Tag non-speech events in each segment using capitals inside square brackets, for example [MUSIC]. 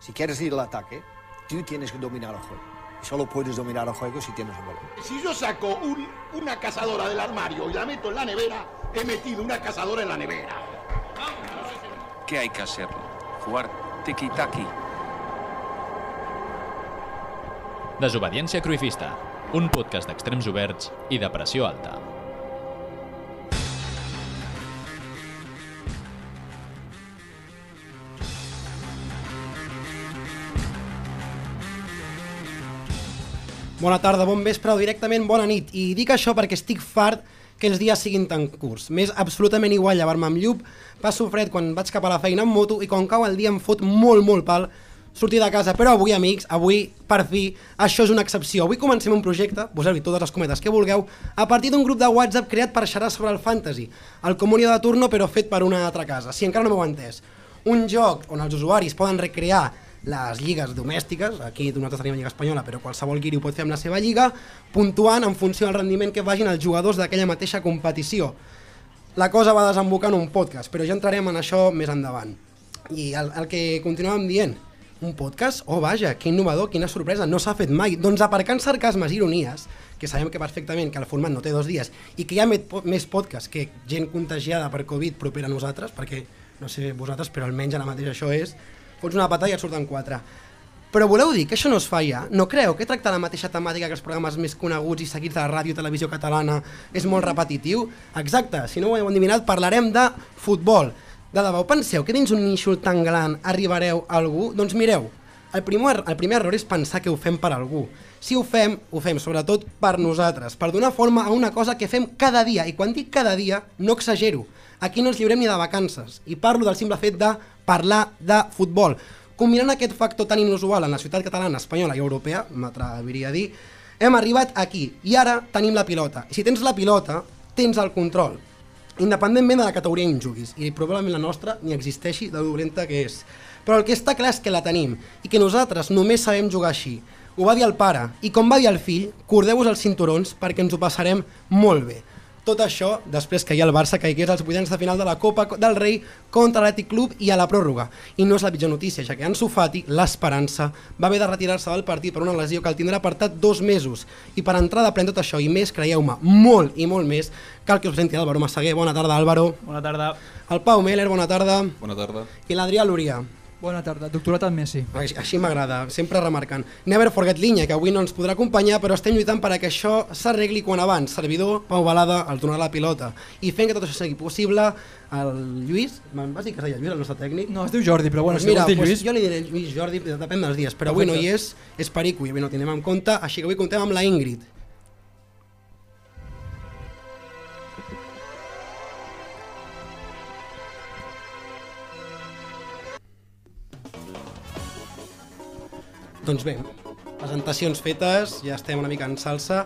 Si quieres ir al ataque, tú tienes que dominar el juego. Y solo puedes dominar el juego si tienes el balón. Si yo saco un- una cazadora del armario y la meto en la nevera, he metido una cazadora en la nevera. ¿Qué hay que hacer? Jugar tiki-taki. Desobediència Cruifista, un podcast d'extrems oberts i de pressió alta. Bona tarda, bon vespre o directament bona nit. I dic això perquè estic fart que els dies siguin tan curts. M'és absolutament igual llevar-me amb llup, passo fred quan vaig cap a la feina amb moto i quan cau el dia em fot molt, molt pal sortir de casa. Però avui, amics, avui, per fi, això és una excepció. Avui comencem un projecte, poseu-hi totes les cometes que vulgueu, a partir d'un grup de WhatsApp creat per xerrar sobre el fantasy. El comunió de turno, però fet per una altra casa. Si encara no m'heu entès. Un joc on els usuaris poden recrear les lligues domèstiques, aquí nosaltres tenim la Lliga Espanyola, però qualsevol guiri ho pot fer amb la seva lliga, puntuant en funció del rendiment que vagin els jugadors d'aquella mateixa competició. La cosa va desembocar en un podcast, però ja entrarem en això més endavant. I el, el que continuàvem dient, un podcast? Oh, vaja, que innovador, quina sorpresa, no s'ha fet mai. Doncs aparcant sarcasmes i ironies, que sabem que perfectament que el format no té dos dies i que hi ha més podcasts que gent contagiada per Covid propera a nosaltres, perquè no sé vosaltres, però almenys ara mateix això és, fots una pata i et surten quatre. Però voleu dir que això no es fa ja? No creu que tractar la mateixa temàtica que els programes més coneguts i seguits de la ràdio i televisió catalana és molt repetitiu? Exacte, si no ho heu endivinat, parlarem de futbol. De debò, penseu que dins un nínxol tan gran arribareu a algú? Doncs mireu, el primer, el primer error és pensar que ho fem per algú. Si ho fem, ho fem sobretot per nosaltres, per donar forma a una cosa que fem cada dia. I quan dic cada dia, no exagero. Aquí no ens lliurem ni de vacances. I parlo del simple fet de parlar de futbol. Combinant aquest factor tan inusual en la ciutat catalana, espanyola i europea, m'atreviria a dir, hem arribat aquí. I ara tenim la pilota. I si tens la pilota, tens el control independentment de la categoria en juguis, i probablement la nostra ni existeixi de dolenta que és. Però el que està clar és que la tenim, i que nosaltres només sabem jugar així. Ho va dir el pare, i com va dir el fill, cordeu-vos els cinturons perquè ens ho passarem molt bé. Tot això després que hi ha el Barça caigués als vuitens de final de la Copa del Rei contra l'Atlètic Club i a la pròrroga. I no és la pitjor notícia, ja que Ansu Fati, l'esperança, va haver de retirar-se del partit per una lesió que el tindrà apartat dos mesos. I per entrar de tot això i més, creieu-me, molt i molt més, cal que us presenti Álvaro Massaguer. Bona tarda, Álvaro. Bona tarda. El Pau Meller, bona tarda. Bona tarda. I l'Adrià Lúria. Bona tarda, doctorat en Messi. Així, així m'agrada, sempre remarcant. Never forget Linya, que avui no ens podrà acompanyar, però estem lluitant per que això s'arregli quan abans. Servidor, Pau Balada, el tornar la pilota. I fent que tot això sigui possible, el Lluís, em vas dir que es deia Lluís, el nostre tècnic? No, es diu Jordi, però bueno, Pues si mira, vols dir pues Lluís... jo li diré Lluís Jordi, depèn dels dies, però avui no hi és, és perico i avui no tindrem en compte, així que avui comptem amb la Ingrid. Doncs bé, presentacions fetes, ja estem una mica en salsa,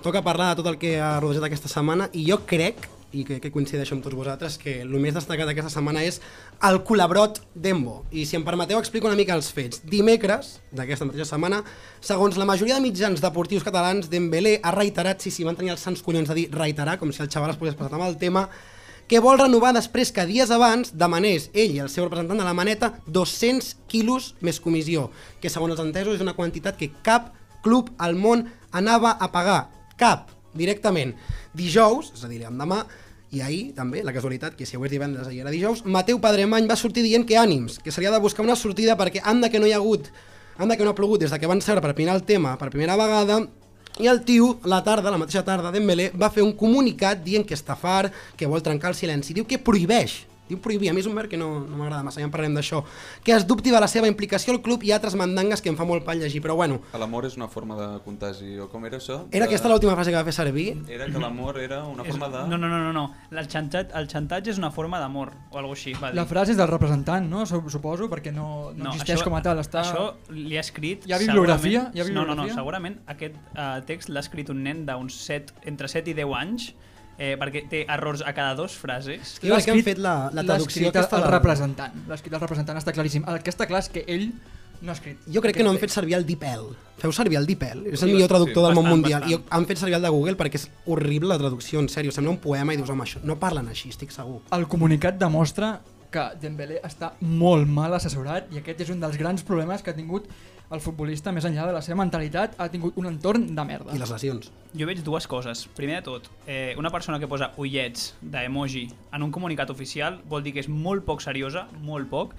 toca parlar de tot el que ha rodejat aquesta setmana i jo crec, i que, que coincideixo amb tots vosaltres, que el més destacat d'aquesta setmana és el colabrot d'Embo. I si em permeteu explico una mica els fets. Dimecres d'aquesta mateixa setmana, segons la majoria de mitjans deportius catalans, Dembélé ha reiterat, sí, sí, van tenir els sants collons de dir reiterar, com si el xaval es pogués passar amb el tema, que vol renovar després que dies abans demanés ell i el seu representant de la maneta 200 quilos més comissió, que segons els entesos és una quantitat que cap club al món anava a pagar. Cap, directament. Dijous, és a dir, demà, i ahir també, la casualitat, que si avui és divendres, ahir era dijous, Mateu Padremany va sortir dient que ànims, que seria de buscar una sortida perquè anda que no hi ha hagut, anda que no ha plogut des de que van seure per pinar el tema per primera vegada, i el tio, la tarda, la mateixa tarda, Dembélé, va fer un comunicat dient que està fart, que vol trencar el silenci. Diu que prohibeix, diu prohibir, a mi és un verb que no, no m'agrada massa, ja en parlarem d'això, que es dubti de la seva implicació al club i altres mandangues que em fa molt pal llegir, però bueno, L'amor és una forma de contagi, o com era això? era De- aquesta l'última frase que va fer servir? Era que l'amor era una És, forma de... no, no, no, no, no. El, xantatge, el xantatge és una forma d'amor, o alguna així, va dir. La frase és del representant, no? Su- Suposo, perquè no, no, existeix com a tal. Està... Això li ha escrit... Hi ha bibliografia? Hi ha No, no, no, bibliografia? segurament aquest uh, text l'ha escrit un nen d'uns 7, entre 7 i 10 anys, eh, perquè té errors a cada dos frases. Jo crec que han fet la, la traducció escrit aquesta el del- representant. L'ha escrit el representant, està claríssim. El que està clar és que ell no ha escrit. Jo crec que no han fet servir el DeepL. Feu servir el DeepL? És el millor traductor del món mundial. bastant. I han fet servir el de Google perquè és horrible la traducció, en sèrio. Sembla un poema i dius, home, això no parlen així, estic segur. El comunicat demostra que Dembélé està molt mal assessorat i aquest és un dels grans problemes que ha tingut el futbolista més enllà de la seva mentalitat, ha tingut un entorn de merda. I les lesions. Jo veig dues coses. Primer de tot, eh, una persona que posa ullets d'emoji en un comunicat oficial vol dir que és molt poc seriosa, molt poc.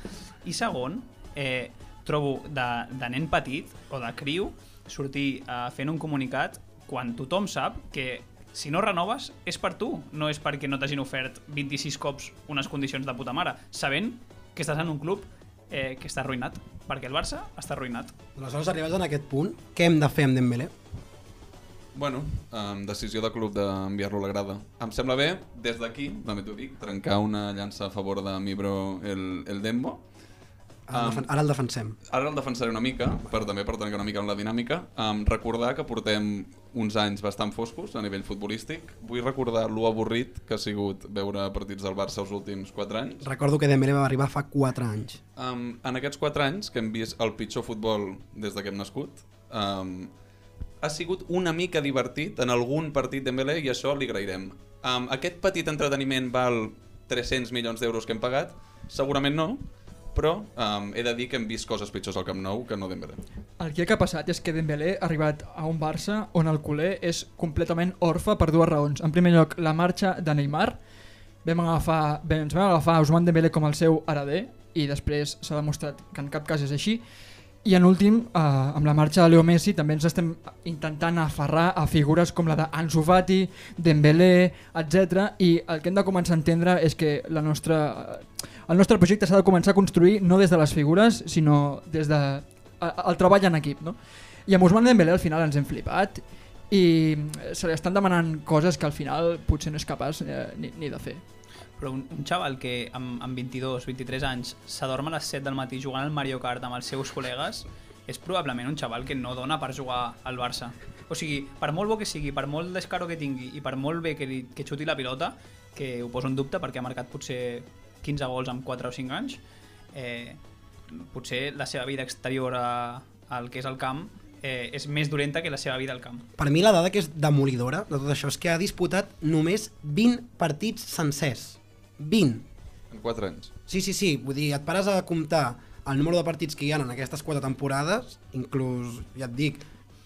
I segon, eh, trobo de, de nen petit o de criu sortir eh, fent un comunicat quan tothom sap que si no renoves és per tu, no és perquè no t'hagin ofert 26 cops unes condicions de puta mare, sabent que estàs en un club eh, que està arruïnat, perquè el Barça està arruïnat. Aleshores, arribats en aquest punt, què hem de fer amb Dembélé? Bueno, um, decisió de club d'enviar-lo a la grada. Em sembla bé, des d'aquí, també t'ho dic, trencar una llança a favor de Mibro el, el Dembo. Ara, defen- ara el defensem. Ara el defensaré una mica, per també per trencar una mica amb la dinàmica. Um, recordar que portem uns anys bastant foscos a nivell futbolístic. Vull recordar lo avorrit que ha sigut veure partits del Barça els últims 4 anys. Recordo que Dembélé va arribar fa 4 anys. Um, en aquests 4 anys que hem vist el pitjor futbol des de que hem nascut, um, ha sigut una mica divertit en algun partit Dembélé i això li agrairem. Um, aquest petit entreteniment val 300 milions d'euros que hem pagat? Segurament no, però um, he de dir que hem vist coses pitjors al Camp Nou que no Dembélé. El que ha passat és que Dembélé ha arribat a un Barça on el culer és completament orfe per dues raons. En primer lloc, la marxa de Neymar. Vam agafar, vam, ens vam agafar Ousmane Dembélé com el seu hereder i després s'ha demostrat que en cap cas és així. I en últim, eh, amb la marxa de Leo Messi també ens estem intentant aferrar a figures com la d'Ansu Fati, Dembélé, etc. I el que hem de començar a entendre és que la nostra, el nostre projecte s'ha de començar a construir no des de les figures, sinó des de el treball en equip. No? I amb Ousmane Dembélé al final ens hem flipat i se li estan demanant coses que al final potser no és capaç eh, ni, ni de fer. Però un, un xaval que amb, amb 22, 23 anys s'adorm a les 7 del matí jugant al Mario Kart amb els seus col·legues és probablement un xaval que no dona per jugar al Barça. O sigui, per molt bo que sigui, per molt descaro que tingui i per molt bé que, li, que xuti la pilota, que ho poso en dubte perquè ha marcat potser 15 gols en 4 o 5 anys, eh, potser la seva vida exterior a, al que és el camp eh, és més dolenta que la seva vida al camp. Per mi la dada que és demolidora de tot això és que ha disputat només 20 partits sencers. 20. En 4 anys. Sí, sí, sí, vull dir, et pares a comptar el número de partits que hi ha en aquestes quatre temporades, inclús, ja et dic,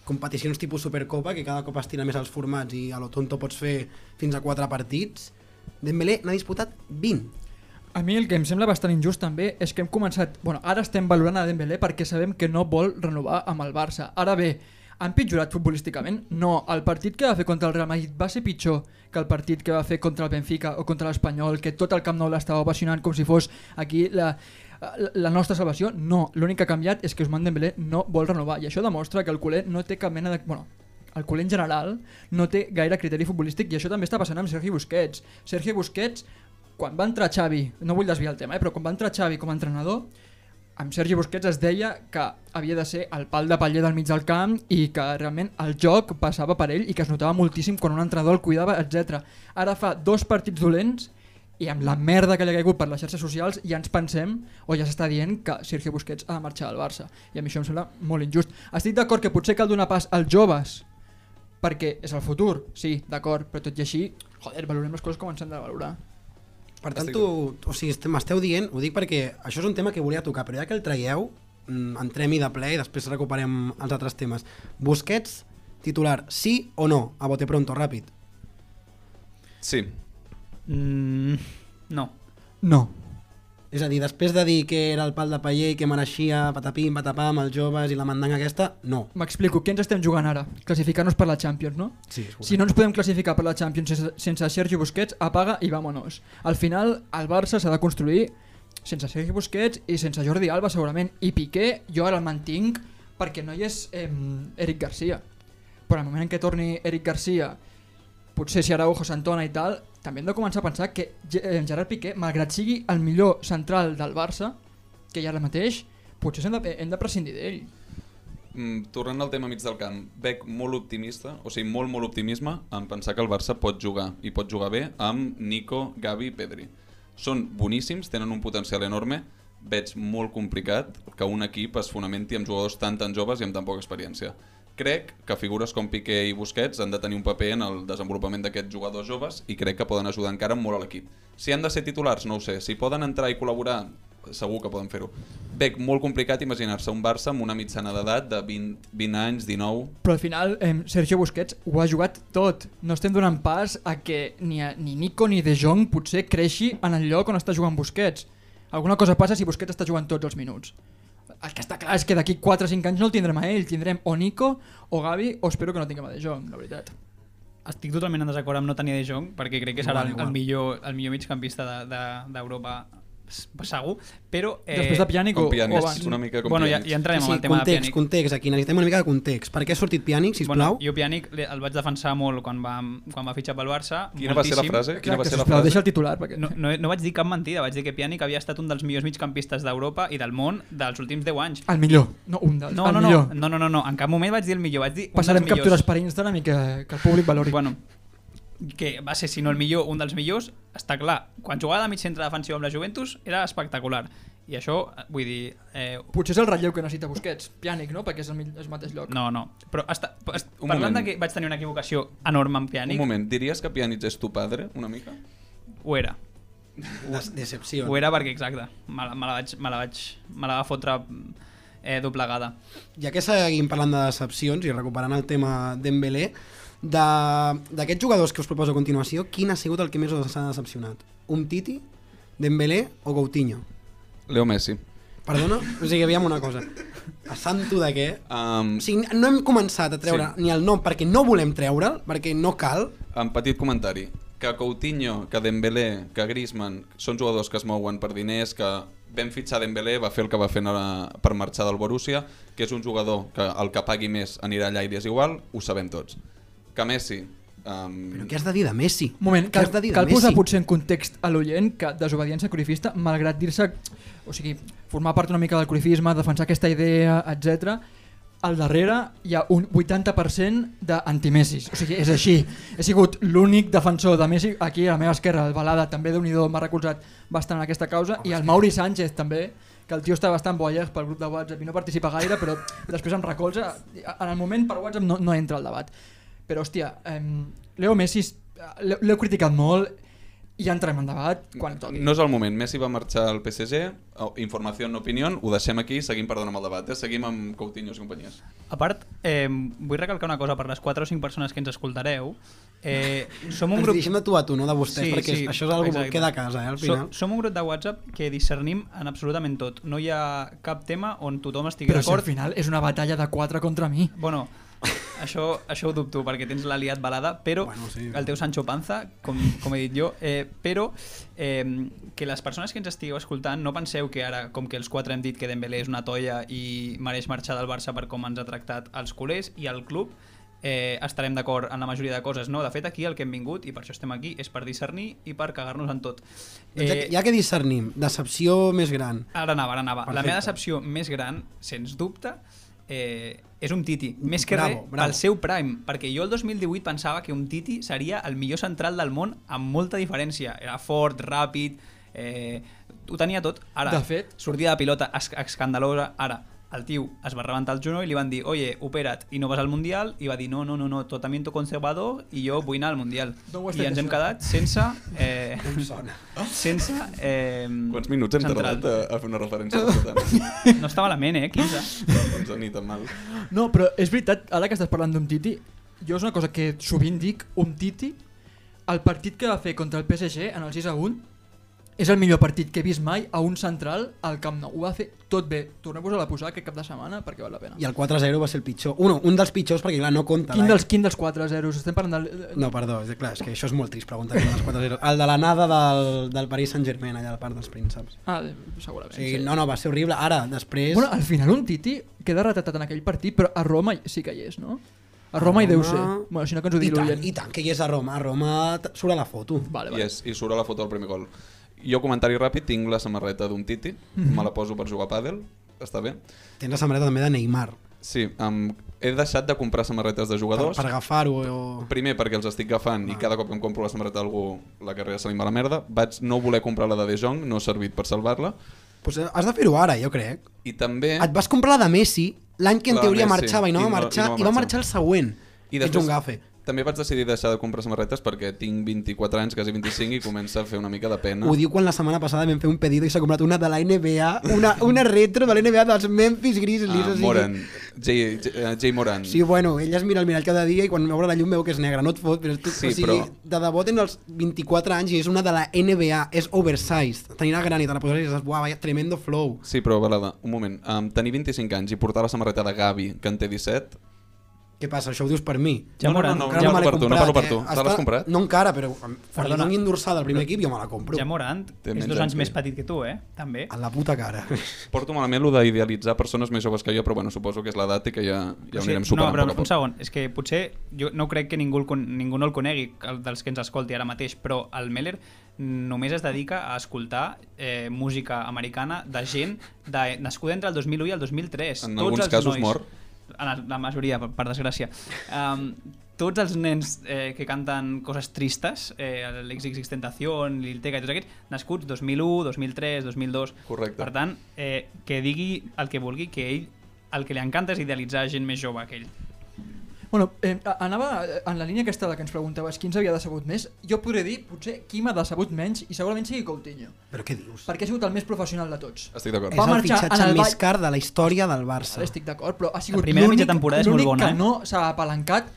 competicions tipus Supercopa, que cada cop estira més els formats i a lo tonto pots fer fins a quatre partits, Dembélé n'ha disputat 20. A mi el que em sembla bastant injust també és que hem començat... Bueno, ara estem valorant a Dembélé perquè sabem que no vol renovar amb el Barça. Ara bé, han pitjorat futbolísticament? No, el partit que va fer contra el Real Madrid va ser pitjor que el partit que va fer contra el Benfica o contra l'Espanyol, que tot el Camp Nou l'estava ovacionant com si fos aquí la, la, nostra salvació. No, l'únic que ha canviat és que Ousmane Dembélé no vol renovar i això demostra que el culer no té cap mena de... Bueno, el culer en general no té gaire criteri futbolístic i això també està passant amb Sergi Busquets. Sergi Busquets quan va entrar Xavi, no vull desviar el tema, eh, però quan va entrar Xavi com a entrenador, amb Sergi Busquets es deia que havia de ser el pal de paller del mig del camp i que realment el joc passava per ell i que es notava moltíssim quan un entrenador el cuidava, etc. Ara fa dos partits dolents i amb la merda que li ha caigut per les xarxes socials ja ens pensem, o ja s'està dient que Sergio Busquets ha de marxar del Barça i a mi això em sembla molt injust. Estic d'acord que potser cal donar pas als joves perquè és el futur, sí, d'acord, però tot i així, joder, valorem les coses com ens han de valorar. Per tant, Estic tu, o sigui, est- m'esteu dient, ho dic perquè això és un tema que volia tocar, però ja que el traieu, mm, entrem-hi de ple i després recuperem els altres temes. Busquets, titular, sí o no? A bote pronto, ràpid. Sí. Mm, no. No. És a dir, després de dir que era el pal de paller i que mereixia patapim, patapam, els joves i la mandanga aquesta, no. M'explico, què ens estem jugant ara? Classificar-nos per la Champions, no? Sí, Si no ens podem classificar per la Champions sense, sense Sergio Busquets, apaga i vámonos. Al final, el Barça s'ha de construir sense Sergio Busquets i sense Jordi Alba, segurament. I Piqué, jo ara el mantinc perquè no hi és eh, Eric Garcia. Però al moment en què torni Eric Garcia, potser si Araujo s'entona i tal, també hem de començar a pensar que eh, Gerard Piqué, malgrat sigui el millor central del Barça, que hi ha ara mateix, potser hem de, hem de prescindir d'ell. Mm, tornant al tema mig del camp, veig molt optimista, o sigui, molt, molt optimisme en pensar que el Barça pot jugar, i pot jugar bé, amb Nico, Gavi i Pedri. Són boníssims, tenen un potencial enorme, veig molt complicat que un equip es fonamenti amb jugadors tan tan joves i amb tan poca experiència. Crec que figures com Piqué i Busquets han de tenir un paper en el desenvolupament d'aquests jugadors joves i crec que poden ajudar encara molt a l'equip. Si han de ser titulars, no ho sé. Si poden entrar i col·laborar, segur que poden fer-ho. Veig molt complicat imaginar-se un Barça amb una mitjana d'edat de 20, 20 anys, 19... Però al final eh, Sergio Busquets ho ha jugat tot. No estem donant pas a que ni, a, ni Nico ni De Jong potser creixi en el lloc on està jugant Busquets. Alguna cosa passa si Busquets està jugant tots els minuts. El que està clar és que d'aquí 4 o 5 anys no el tindrem a ell, tindrem o Nico o Gavi o espero que no tinguem a De Jong, la veritat. Estic totalment en desacord amb no tenir De Jong, perquè crec que serà el, el, millor, el millor migcampista de- de- d'Europa s- segur, però... Eh, Després de Pjanic o, o abans? una mica com bueno, ja, ja entrarem sí, en el tema de context, Pjanic. context, aquí necessitem una mica de context. Per què ha sortit Pjanic, sisplau? Bueno, jo Pjanic le- el vaig defensar molt quan va, quan va fitxar pel Barça. Quina va ser la moltíssim. frase? Quina va ser la frase? deixa el titular. Perquè... No, no, no vaig dir cap mentida, vaig dir que Pjanic havia estat un dels millors migcampistes d'Europa i del món dels últims 10 anys. El millor, no un dels, No, el no, no, millor. no, no, no, no, en cap moment vaig dir el millor, vaig dir un Passarem dels captures per Instagram i que, que el públic valori. Bueno, que va ser, si no el millor, un dels millors, està clar. Quan jugava de mig centre defensiu amb la Juventus era espectacular. I això, vull dir... Eh, Potser és el relleu que necessita Busquets, Pjanic, no? Perquè és el, el mateix lloc. no, no. Però està, est, Un parlant moment. de que vaig tenir una equivocació enorme amb Un Pjanic, moment, diries que Pjanic és tu padre, una mica? ho era. [LAUGHS] Des decepció. Ho era perquè, exacte, me la, me la, vaig, me la, vaig, me la va fotre eh, doblegada. Ja que seguim parlant de decepcions i recuperant el tema Dembélé, de- d'aquests jugadors que us proposo a continuació, quin ha sigut el que més us ha decepcionat? Un Titi, Dembélé o Coutinho? Leo Messi. Perdona? O sigui, aviam una cosa. A santo de què? Um, O sigui, no hem començat a treure Sí. ni el nom perquè no volem treure'l, perquè no cal. En petit comentari, que Coutinho, que Dembélé, que Griezmann són jugadors que es mouen per diners, que vam fitxar Dembélé, va fer el que va fer per marxar del Borussia, que és un jugador que el que pagui més anirà allà i és igual, ho sabem tots. Que Messi... Um, Però què has de dir de Messi? Un moment, cal, has de dir de cal Messi? posar potser en context a l'oient que desobediència cruifista, malgrat dir-se, o sigui, formar part una mica del cruifisme, defensar aquesta idea, etc. al darrere hi ha un 80% d'antimessis, o sigui, és així. He sigut l'únic defensor de Messi, aquí a la meva esquerra, el Balada, també de nhi m'ha recolzat bastant en aquesta causa, i el Mauri Sánchez també, que el tio està bastant boyer pel grup de WhatsApp i no participa gaire, però després em recolza. En el moment per WhatsApp no, no entra al debat. Però, hòstia, eh, Leo Messi l'he l'he criticat molt i ja entrem en debat quan toqui. No és el moment. Messi va marxar al PSG, oh, informació no opinió, ho deixem aquí i seguim perdona amb el debat. Eh? Seguim amb Coutinho i companyies. A part, eh, vull recalcar una cosa per les 4 o 5 persones que ens escoltareu. Eh, [LAUGHS] som un Ens grup... dirigim de tu a tu, no de vostès, perquè això és algo que queda a casa, eh, al final. So, som un grup de WhatsApp que discernim en absolutament tot. No hi ha cap tema on tothom estigui Però si al d'acord. final és una batalla de 4 contra mi. Bueno, això, això ho dubto perquè tens l'aliat balada, però Bueno, sí. el teu Sancho Panza, com, com he dit jo, eh, però eh, que les persones que ens estigueu escoltant no penseu que ara, com que els quatre hem dit que Dembélé és una toia i mereix marxar del Barça per com ens ha tractat els culers i el club, eh, estarem d'acord en la majoria de coses. No, de fet, aquí el que hem vingut, i per això estem aquí, és per discernir i per cagar-nos en tot. Doncs ja, que discernim, decepció més gran. Ara anava, ara anava. La Perfecte. meva decepció més gran, sens dubte, eh, és un Titi. Més que Bravo, res bravo. pel seu prime, perquè jo el 2018 pensava que un Titi seria el millor central del món amb molta diferència. Era fort, ràpid, eh, ho tenia tot. Ara, De fet- sortida de pilota es escandalosa. Ara, el tio es va rebentar el genoll i li van dir oye, opera't i no vas al Mundial i va dir no, no, no, no tratamiento conservador i jo vull anar al Mundial. Has I ens hem quedat sense... Eh, [LAUGHS] sense... Eh, Quants minuts hem central. tardat a, a fer una referència? [LAUGHS] No estava malament, eh? 15. doncs ni tan mal. No, però és veritat, ara que estàs parlant d'un Titi, jo és una cosa que sovint dic, un Titi, el partit que va fer contra el PSG en el 6 a 1, és el millor partit que he vist mai a un central al Camp Nou. Ho va fer tot bé. Torneu-vos a la posar aquest cap de setmana perquè val la pena. I el 4-0 va ser el pitjor. Uno, un dels pitjors, perquè clar, no compta. Quin la- dels, quin dels 4-0? Estem parlant del... No, perdó, és, clar, és que això és molt trist preguntar quin dels 4-0. El de l'anada del, del Paris Saint-Germain, allà al Parc dels Prínceps. Ah, segurament. O sigui, sí. no, no, va ser horrible. Ara, després... Bueno, al final un Titi queda retratat en aquell partit, però a Roma sí que hi és, no? A Roma hi deu ser. Bueno, si no que ens ho I digui. I tant, que hi és a Roma. A Roma surt a la foto. Vale, I, vale. és, I surt a la foto del primer gol. Jo, comentari ràpid, tinc la samarreta d'un Titi, me la poso per jugar a pàdel, està bé. Tens la samarreta també de Neymar. Sí, um, he deixat de comprar samarretes de Per, jugadors. per agafar-ho. O... Primer perquè els estic agafant i cada cop que em compro la samarreta d'algú la carrera se li va la merda. Vaig no voler comprar la de De Jong, no ha servit per salvar-la. Pues has de fer-ho ara, jo crec. I també... Et vas comprar la de Messi l'any que en La teoria Messi, marxava i no i va marxar, i no va i va marxar. el següent. I Ets un gafe. També vaig decidir deixar de comprar samarretes perquè tinc 24 anys, quasi 25, i comença a fer una mica de pena. Ho diu quan la setmana passada vam fer un pedido i s'ha comprat una de la NBA, una, una retro de la NBA dels Memphis Grizzlies. Ah, o sigui- Moran, Jay, Jay, eh, Jay Moran. Sí, bueno, ella es mira al mirall cada dia i quan obre la llum veu que és negra, no et fot, però, tu, Sí, o sigui, però- de debò tens els 24 anys i és una de la NBA, és oversized. Tenir la gran i te la poses i dius, uau, vaya, tremendo flow. Sí, però, Balada, un moment. Um, tenir 25 anys i portar la samarreta de Gavi, que en té 17, Què passa, això ho dius per mi? Ja No, no, Morant, no, no, no l'he per tu, no parlo per eh? tu. Te Està- l'has comprat? No encara, però quan Perdona. li donin dorsal al primer equip jo me la compro. Ja Morant és dos anys més petit que tu, eh? També. A la puta cara. Porto malament lo d'idealitzar persones més joves que jo, però bueno, suposo que és l'edat i que ja, ja ho Sí, anirem no, superant però a poc a un segon, és que potser jo no crec que ningú, ningú no el conegui, el dels que ens escolti ara mateix, però el Meller només es dedica a escoltar eh, música americana de gent de, nascuda entre el 2001 i el 2003. En Tots alguns els casos nois, mor. En la- la majoria, per, per desgràcia. Um, tots els nens eh, que canten coses tristes, eh, l'XXX Tentación, Lil Tecca i tots aquests, nascuts 2001, 2003, 2002. Correcte. Per tant, eh, que digui el que vulgui, que ell el que li encanta és idealitzar gent més jove que ell. Bueno, eh, anava eh, en la línia aquesta de que ens preguntaves qui ens havia decebut més. Jo podré dir, potser, qui m'ha decebut menys i segurament sigui Coutinho. Però què dius? Perquè ha sigut el més professional de tots. Estic d'acord. És Va el marxar en fitxatge el més ball- car de la història del Barça. Ara estic d'acord, però ha sigut primera mitja l'únic temporada és molt l'únic bona, que eh? no s'ha apalancat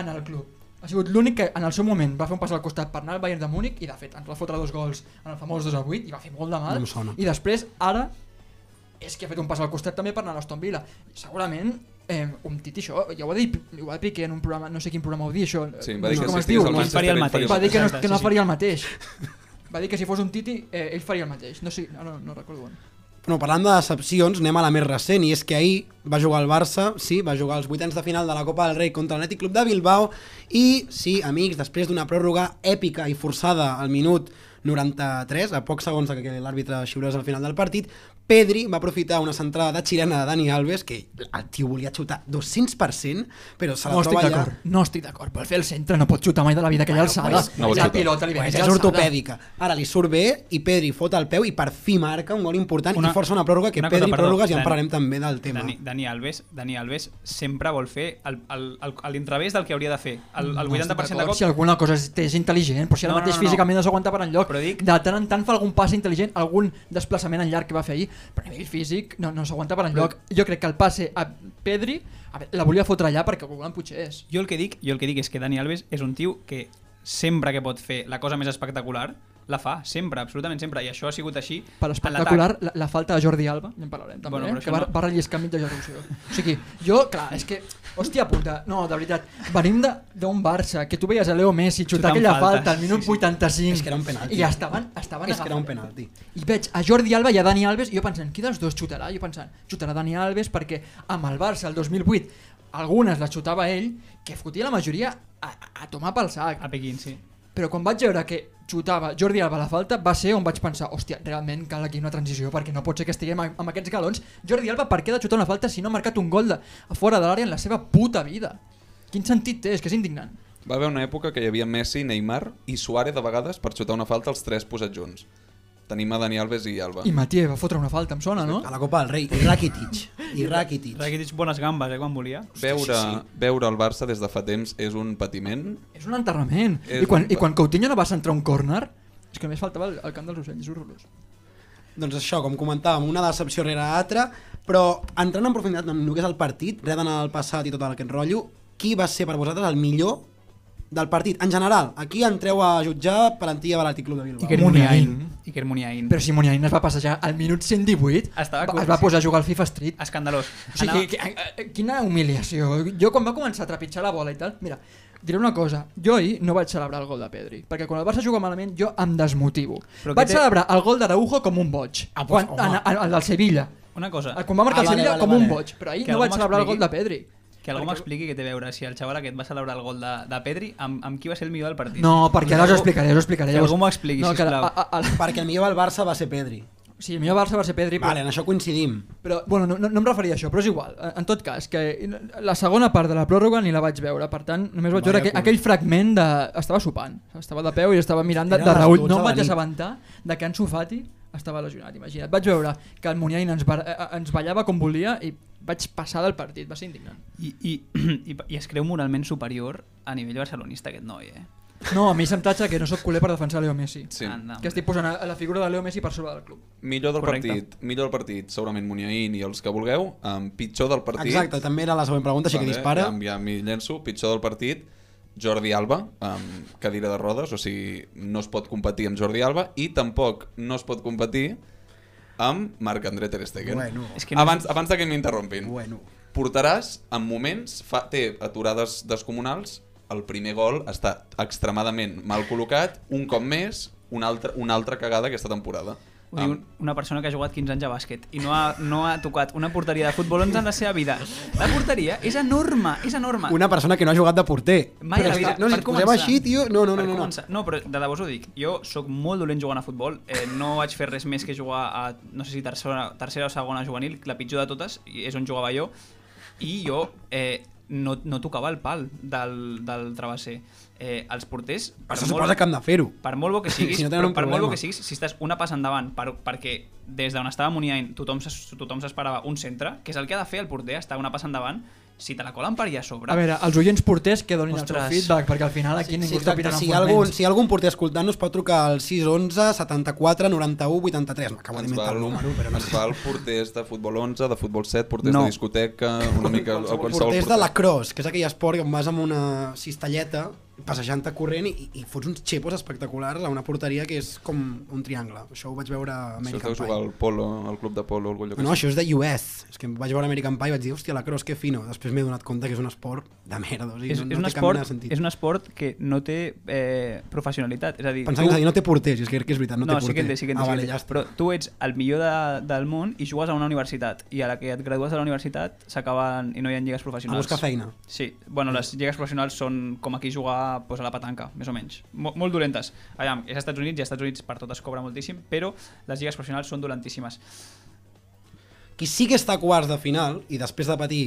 en el club. Ha sigut l'únic que en el seu moment va fer un pas al costat per anar al Bayern de Múnich i de fet ens va fotre dos gols en el famós 2 a 8 i va fer molt de mal. No. I després, ara, és que ha fet un pas al costat també per anar a l'Aston Villa. Segurament, eh, un titi això, ja ho va dir, ho va dir Piqué en un programa, no sé quin programa ho dir això, Sí, no va dir sé que com si es diu, no, faria el mateix. va dir que no, que no faria el mateix. Va dir que si fos un titi, eh, ell faria el mateix. No sé, no, no, no recordo on. Bueno, parlant de decepcions, anem a la més recent, i és que ahir va jugar el Barça, sí, va jugar els vuitens de final de la Copa del Rei contra l'Atlètic Club de Bilbao, i sí, amics, després d'una pròrroga èpica i forçada al minut 93, a pocs segons de que l'àrbitre xiulés al final del partit, Pedri va aprofitar una centrada de xilena de Dani Alves, que el tio volia xutar 200%, però se la No troba allà... no estic d'acord. Per fer el centre no pot xutar mai de la vida aquella alçada. pues, no la pilota li ve Pues és ortopèdica. Ara li surt bé i Pedri fot el peu i per fi marca un gol important Una- i força una pròrroga que una cosa, Pedri perdó, pròrrogues ja en Dani- parlarem també del tema. Dani, Dani, Alves, Dani Alves sempre vol fer l'inrevés del que hauria de fer. El, el No 80% estic de cop... Si alguna cosa és, és intel·ligent, però si ara No, no, mateix no, no. físicament no s'aguanta per enlloc. Dic- De tant en tant fa algun pas intel·ligent, algun desplaçament en llarg que va fer ahir, però a nivell físic no, no s'aguanta per enlloc. Jo crec que el passe a Pedri a veure, la volia fotre allà perquè el potser és. Jo el que dic, jo el que dic és que Dani Alves és un tio que sempre que pot fer la cosa més espectacular, la fa, sempre, absolutament sempre, i això ha sigut així Per espectacular, la, la falta de Jordi Alba, ja en parlarem també, Bueno, eh? que va, no- va relliscar enmig de l'execució. O sigui, jo, clar, és que, hòstia puta, no, de veritat, venim de- d'un Barça, que tu veies a Leo Messi xutar Xutant aquella faltes, falta al minut sí, sí. 85 És que era un penalti. i estaven, estaven És que era un penalti. I veig a Jordi Alba i a Dani Alves i jo pensant, qui dels dos xutarà? Jo pensant, xutarà Dani Alves perquè amb el Barça el 2008 algunes les xutava ell, que fotia la majoria a, a tomar pel sac. A Pequín, sí. Però quan vaig veure que xutava Jordi Alba la falta va ser on vaig pensar, hòstia, realment cal aquí una transició perquè no pot ser que estiguem amb aquests galons. Jordi Alba per què ha de xutar una falta si no ha marcat un gol de, fora de l'àrea en la seva puta vida? Quin sentit té? És que és indignant. Va haver una època que hi havia Messi, Neymar i Suárez de vegades per xutar una falta els tres posats junts. Tenim a Dani Alves i Alba. I Matié va fotre una falta, em sona, no? A la Copa del Rei. I Rakitic. I Rakitic. Rakitic bones gambes, eh, quan volia. Veure, sí, sí. veure el Barça des de fa temps és un patiment. És un enterrament. És I quan, un- I quan Coutinho no va centrar un córner, és que només faltava el, el camp dels ocells, és horrorós. Doncs això, com comentàvem, una decepció rere l'altra, però entrant en profunditat en el que és el partit, res d'anar al passat i tot aquest rotllo, qui va ser per vosaltres el millor del partit? En general, aquí entreu a jutjar plantilla de l'Atlètic Club de Bilbao. Iker Muniain. Iker Muniain. Però si Muniain es va passejar al minut 118, Estava va- curt, es va sí. posar a jugar al FIFA Street. Escandalós. O sigui, que, que, eh, quina humiliació. Jo quan va començar a trepitjar la bola i tal, mira, diré una cosa, jo ahir no vaig celebrar el gol de Pedri, perquè quan el Barça juga malament jo em desmotivo. Però vaig té- celebrar el gol d'Araujo com un boig, Ah, pues, quan, home. en, en, el del Sevilla. Una cosa, Quan va marcar Ah, el vale, Sevilla vale, com vale. un boig, però ahir Que no vaig celebrar el gol de Pedri. Que algú perquè- m'expliqui què té a veure si el xaval aquest va celebrar el gol de, de Pedri amb, amb qui va ser el millor del partit. No, perquè ara us ho explicaré, us ho explicaré. Que algú m'ho expliqui, no, que sisplau. a- a- a- Perquè el millor del Barça va ser Pedri. Sí, el millor Barça va ser Pedri, però, Vale, en això coincidim. però bueno, no, no, no em referia a això, però és igual. En, en tot cas, que la segona part de la pròrroga ni la vaig veure, per tant, només vaig Vaya veure aquell, cul. aquell fragment de... Estava sopant, estava de peu i estava mirant de, de Raül. 12 No em vaig assabentar de que Ansu Fati estava lesionat, imagina't. Vaig veure que el Muniain ens, ba eh, ens ballava com volia i vaig passar del partit, va ser indignant. I, i, [CLEARS THROAT] i, i es creu moralment superior a nivell barcelonista aquest noi, eh? No, a mi se'm tatxa que no sóc culer per defensar Leo Messi. Sí. Anda, Que estic posant a la figura de Leo Messi per sobre del club. Millor del Correcte. partit, millor del partit, segurament Muniain i els que vulgueu. Um, pitjor del partit... Exacte, també era la següent pregunta, així que dispara. Ja, ja m'hi llenço. Pitjor del partit, Jordi Alba, amb cadira de rodes, o sigui, no es pot competir amb Jordi Alba i tampoc no es pot competir amb Marc-André Ter Stegen. Bueno. És que no abans, abans de que m'interrompin. Bueno. Portaràs, en moments, fa, té aturades descomunals, el primer gol està extremadament mal col·locat, un cop més, una altra, una altra cagada aquesta temporada. Ho diu una persona que ha jugat 15 anys a bàsquet i no ha, no ha tocat una porteria de futbol 11 en la seva vida. La porteria és enorme, és enorme. Una persona que no ha jugat de porter. Mai a Però la és vida. no, si posem així, tio... No, no, no. No, no. no, però de debò us ho dic. Jo sóc molt dolent jugant a futbol. Eh, no vaig fer res més que jugar a, no sé si tercera, tercera o segona juvenil, la pitjor de totes, i és on jugava jo. I jo eh, no, no tocava el pal del, del travesser. Eh, els porters... per Això suposa que han de fer-ho. per molt bo que siguis, [LAUGHS] Si no per molt bo que siguis, si estàs una passa endavant, per, perquè des d'on estava Muniain tothom s'es- tothom s'esperava un centre, que és el que ha de fer el porter, estar una passa endavant, si te la colen per allà a sobre... A veure, els oients porters que donin el seu Ostres. feedback, perquè al final aquí ningú està exacte. opinant si, algun, si algun porter escoltant-nos pot trucar al 611 74 91 83. M'acabo d'inventar el número, però no ens sé. val porters de futbol 11, de futbol 7, porters No. de discoteca, una mica el, qualsevol Porters de la cross, que és aquell esport on vas amb una cistelleta passejant-te corrent i, i fots uns xepos espectaculars a una porteria que és com un triangle. Això ho vaig veure a Això American deu jugar Pie. al polo, al club de polo, lloc No, no, això és de US. És que vaig veure American Pie i vaig dir, hòstia, la cross, que fino. Després m'he donat compte que és un esport de merda. O sigui, és, no, és, un no té cap mena de esport, sentit. és un esport que no té eh, professionalitat. És a dir, que és a dir, no té porters, és que, que és veritat, no, no, té sí que porter. en té, sí que té, ah, que vale, ja. Però tu ets el millor de, del món i jugues a una universitat i a la que et gradues de la universitat s'acaben i no hi ha lligues A professionals. buscar feina. Sí, bueno, les lligues professionals són com aquí jugar pues, a la petanca, més o menys. Mo molt dolentes. Aviam, és als Estats Units i als Estats Units per tot es cobra moltíssim, però les lligues professionals són dolentíssimes. Qui sí que està a quarts de final, i després de patir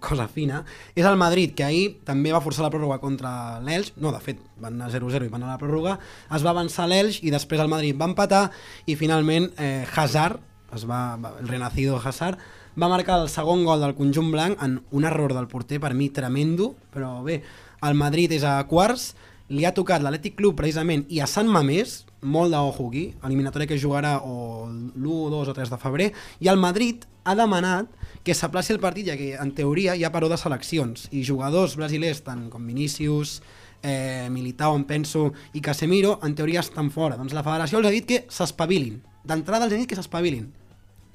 cosa fina, és el Madrid, que ahir també va forçar la pròrroga contra l'Elx, no, de fet, van anar 0-0 i van anar a la pròrroga, es va avançar l'Elx i després el Madrid va empatar i finalment eh, Hazard, es va- el renacido Hazard, va marcar el segon gol del conjunt blanc en un error del porter, per mi tremendo, però bé, el Madrid és a quarts, li ha tocat l'Atlètic Club precisament i a Sant Mamés, molt d'ojo aquí, eliminatòria que jugarà o l'1, 2 o 3 de febrer, i el Madrid ha demanat que s'aplaci el partit, ja que en teoria hi ha paró de seleccions, i jugadors brasilers tant com Vinícius, eh, Militao, em penso, i Casemiro, en teoria estan fora. Doncs la federació els ha dit que s'espavilin. D'entrada els ha dit que s'espavilin.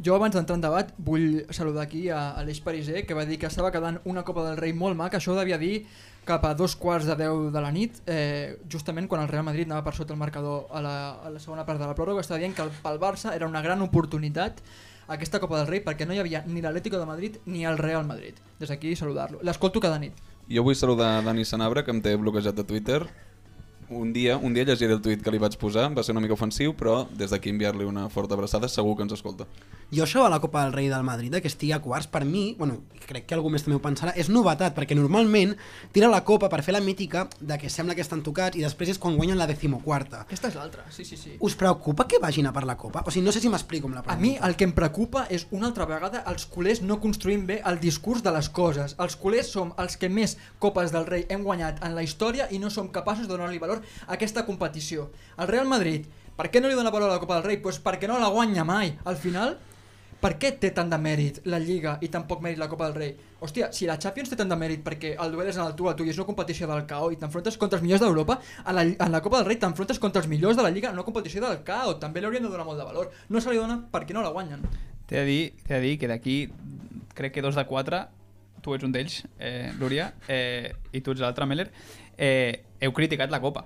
Jo abans d'entrar en debat vull saludar aquí a Aleix Pariser que va dir que estava quedant una Copa del Rei molt maca, això ho devia dir cap a dos quarts de deu de la nit, eh, justament quan el Real Madrid anava per sota el marcador a la, a la segona part de la pròrroga, estava dient que el, pel Barça era una gran oportunitat aquesta Copa del Rei perquè no hi havia ni l'Atlético de Madrid ni el Real Madrid. Des d'aquí saludar-lo. L'escolto cada nit. Jo vull saludar Dani Sanabra, que em té bloquejat de Twitter. Un dia, un dia llegiré el tuit que li vaig posar, va ser una mica ofensiu, però des d'aquí enviar-li una forta abraçada, segur que ens escolta. Jo això de la Copa del Rei del Madrid, de que estigui a quarts, per mi, bueno, crec que algú més també ho pensarà, és novetat, perquè normalment tira la Copa per fer la mítica de que sembla que estan tocats i després és quan guanyen la decimoquarta. Aquesta és l'altra, sí, sí, sí. Us preocupa que vagin a per la Copa? O sigui, no sé si m'explico amb la A pregunta. mi el que em preocupa és una altra vegada els culers no construïm bé el discurs de les coses. Els culers som els que més copes del rei hem guanyat en la història i no som capaços de donar-li valor a aquesta competició. El Real Madrid, per què no li dona valor a la Copa del Rei? Pues perquè no la guanya mai. Al final, per què té tant de mèrit la Lliga i tan poc mèrit la Copa del Rei? Hòstia, si la Champions té tant de mèrit perquè el duel és en el tu a tu i és una competició del KO i t'enfrontes contra els millors d'Europa, a la, en la Copa del Rei t'enfrontes contra els millors de la Lliga en una competició del KO, també li haurien de donar molt de valor. No se li dona perquè no la guanyen. T'he de dir, de dir que d'aquí crec que dos de quatre tu ets un d'ells, eh, Lúria, eh, i tu ets l'altre, Meller, eh, heu criticat la Copa.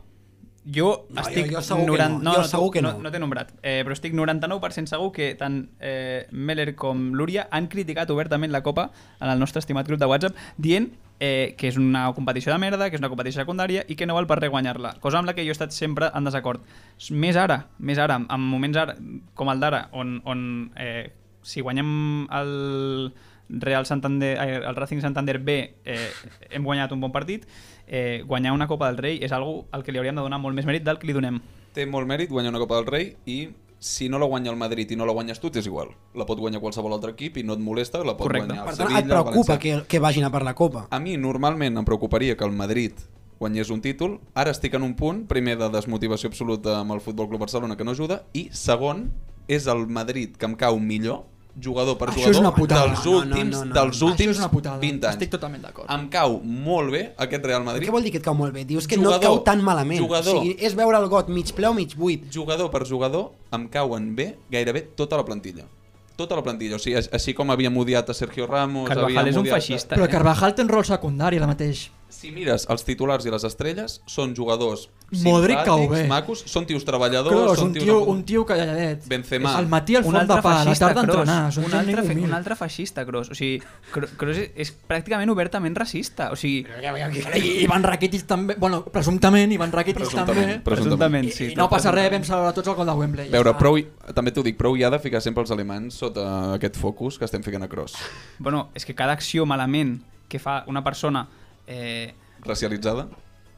Jo No, estic... jo- jo segur que 90 no, jo tu segur que no. no. No t'he nombrat, eh, però estic 99% segur que tant eh, Meller com Lúria han criticat obertament la Copa en el nostre estimat grup de WhatsApp dient eh, que és una competició de merda, que és una competició secundària i que no val per res guanyar-la. Cosa amb la que jo he estat sempre en desacord. Més ara, més ara, en moments ara, com el d'ara, on, on eh, si guanyem el Real Santander, eh, el Racing Santander B eh, hem guanyat un bon partit, eh, guanyar una Copa del Rei és algo al que li hauríem de donar molt més mèrit del que li donem. Té molt mèrit guanyar una Copa del Rei i si no la guanya el Madrid i no la guanyes tu, t'és igual. La pot guanyar qualsevol altre equip i no et molesta, la pot Correcte. guanyar Per el tant, Sevilla, et preocupa el València. que, que vagin a per la Copa. A mi normalment em preocuparia que el Madrid guanyés un títol. Ara estic en un punt, primer de desmotivació absoluta amb el Futbol Club Barcelona que no ajuda i segon és el Madrid que em cau millor jugador per Això és jugador una putada. dels No, no, últims, no, no, dels últims és una putada. 20 anys. Estic totalment d'acord. Em cau molt bé aquest Real Madrid. Què vol dir que et cau molt bé? Dius que no Jugador, et cau tan malament. jugador. O sigui, és veure el got mig ple o mig buit. jugador per jugador em cauen bé gairebé tota la plantilla tota la plantilla, o sigui, així- així com havíem odiat a Sergio Ramos Carvajal havíem és un odiat a- feixista. Però eh? Carvajal té un rol secundari ara mateix. si mires els titulars i les estrelles són jugadors Modric cau bé. macos, són tios treballadors Kroos, són un tios... tio, un tio calladet. Benzema. Al matí el un font de altre pa, a la feixista, tarda Kroos. entrenar. Són Un gent altre, fe, humil. un altre feixista, Kroos. O sigui, Kro- Kroos és, és pràcticament obertament racista. O sigui, I Ivan Rakitic també, bueno, presumptament, Ivan Rakitic també. Presumptament, sí. I no passa res, vam celebrar tots el gol de Wembley. A veure, Ja està. prou, hi- també t'ho dic, prou hi ha de ficar sempre els alemans sota aquest focus que estem ficant a cross. Bueno, és que cada acció malament que fa una persona eh, Racialitzada?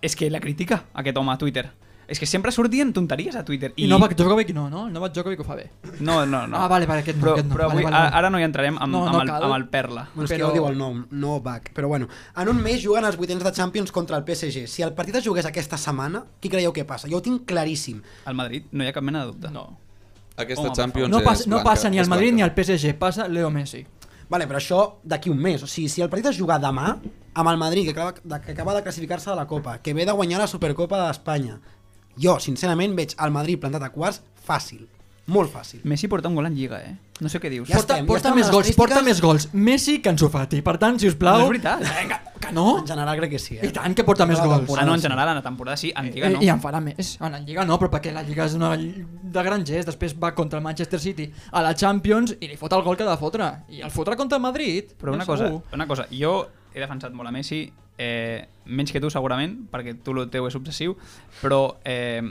És que la critica aquest home a Twitter. És que sempre sortien tonteries a Twitter. I Novak Djokovic no, no? Novak Djokovic ho fa bé. No, no, no. Ah, vale, vale, aquest no, Però, aquest no. però Vale, avui, vale, vale. ara no hi entrarem amb, No, no amb, el, cal. amb el Perla. Bueno, és que Però- ja ho diu el nom, no back. Però bueno, en un mes juguen els vuitens de Champions contra el PSG. Si el partit es jugués aquesta setmana, qui creieu que passa? Jo ho tinc claríssim. Al Madrid no hi ha cap mena de dubte. No. Aquesta Home, Champions No, és passa, no blanca, passa ni al Madrid ni al PSG, passa Leo Messi. Vale, però això d'aquí un mes. O sigui, si el partit es juga demà, amb el Madrid, que acaba que acaba de classificar-se de la Copa, que ve de guanyar la Supercopa d'Espanya, jo, sincerament, veig el Madrid plantat a quarts fàcil. Molt fàcil. Messi porta un gol en Lliga, eh? No sé què dius. Ja Porta, estem, ja porta estem més gols, porta més gols Messi que Ansu Fati. Per tant, si us plau... No és veritat. Vinga, que no? En general crec que sí, eh? I tant que porta més gols. Ah, no, en general, en la temporada sí, en Lliga Eh, no. I en farà més. En la Lliga no, però perquè la Lliga és una de grangers, després va contra el Manchester City a la Champions i li fot el gol que ha de fotre. I el fotrà contra el Madrid. Però una cosa, segur. una cosa, jo he defensat molt a Messi, eh, menys que tu segurament, perquè tu el teu és obsessiu, però, eh,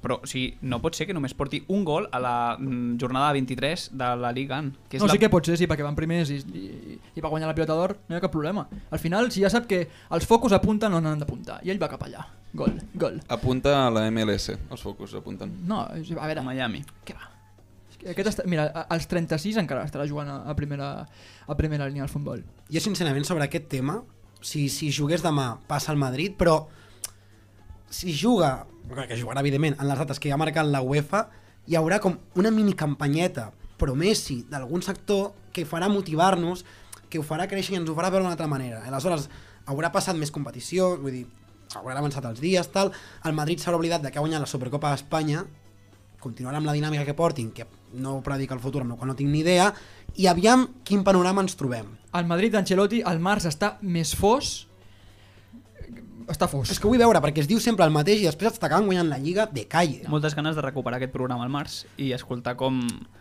però o sigui, no pot ser que només porti un gol a la mm, jornada 23 de la Liga, AN, que és No, la... sí que pot ser, sí, perquè van primers i, i, i va guanyar la pilota d'or, no hi ha cap problema. Al final, si ja sap que els focus apunten on han d'apuntar, i ell va cap allà. Gol, gol. Apunta a la MLS, els focus apunten. No, a veure, a Miami. què va? És que Aquest està, mira, a- als 36 encara estarà jugant a, a, primera, a primera línia del futbol. Jo, sincerament, sobre aquest tema, si, si jugués demà, passa al Madrid, però si juga, que jugarà, evidentment, en les dates que ha marcat la UEFA, hi haurà com una mini campanyeta promessi d'algun sector que farà motivar-nos, que ho farà créixer i ens ho farà veure d'una altra manera. Aleshores, haurà passat més competició, vull dir, hauran avançat els dies, tal, el Madrid s'haurà oblidat de que ha guanyat la Supercopa d'Espanya, continuarà amb la dinàmica que portin, que no predica el futur amb el qual no tinc ni idea, i aviam quin panorama ens trobem. El Madrid d'Ancelotti al març està més fos està fos. És que vull veure, perquè es diu sempre el mateix i després està acabant guanyant la Lliga de calle. Moltes ganes de recuperar aquest programa al març i escoltar com...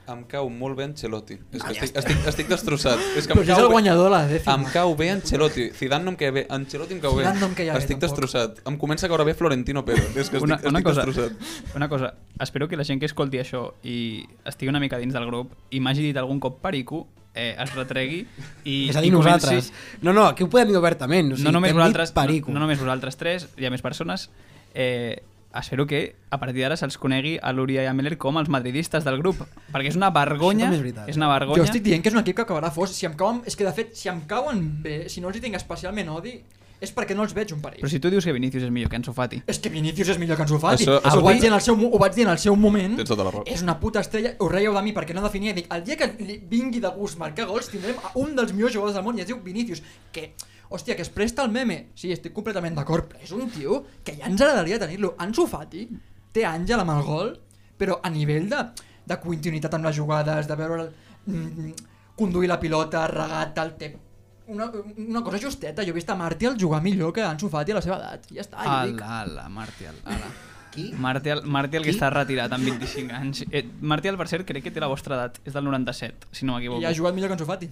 Em cau molt bé Ancelotti. És Ah, que ja estic, estic, estic destrossat. És que Però si és el guanyador de la dècima. Em cau bé Ancelotti. Zidane no em cau bé. Ancelotti em cau bé. Zidane no em bé, Estic tampoc. destrossat. Em comença a caure bé Florentino Pérez. És que estic, una, una, estic cosa, destrossat. una cosa, espero que la gent que escolti això i estigui una mica dins del grup i m'hagi dit algun cop perico, eh, es retregui i, és a dir, i comenci- nosaltres. No, no, aquí ho podem dir obertament. O sigui, no, només vosaltres, no, no només vosaltres tres, hi ha més persones. Eh, espero que a partir d'ara se'ls conegui a Lúria i a Meller com els madridistes del grup, perquè és una vergonya, és veritat. és una vergonya. Jo estic dient que és un equip que acabarà fos. Si em cauen, és que de fet, si em cauen bé, si no els hi tinc especialment odi, és perquè no els veig un perill. Però si tu dius que Vinícius és millor que Ansu Fati, És que Vinícius és millor que Ansu Fati. Això- Això, ho, vaig ho- dir en el seu, ho vaig dir en el seu moment. Tens tota la raó. És una puta estrella. Us reieu de mi perquè no definia. Dic, el dia que vingui de gust marcar gols tindrem a un dels millors jugadors del món i es diu Vinícius. Que, hòstia, que es presta el meme. Sí, estic completament d'acord, però és un tio que ja ens agradaria tenir-lo. Ansu Fati té àngel amb el gol, però a nivell de, de continuïtat amb les jugades, de veure mm, conduir la pilota, regat, tal, té una, una cosa justeta. Jo he vist a Martial jugar millor que Ansu Fati a la seva edat. Ja està, jo dic. ala, ala, Martial, ala. Qui? Martial, Martial que està retirat amb 25 anys. Eh, Martial, per cert, crec que té la vostra edat. És del 97, si no m'equivoco. I ha jugat millor que Ansu Fati.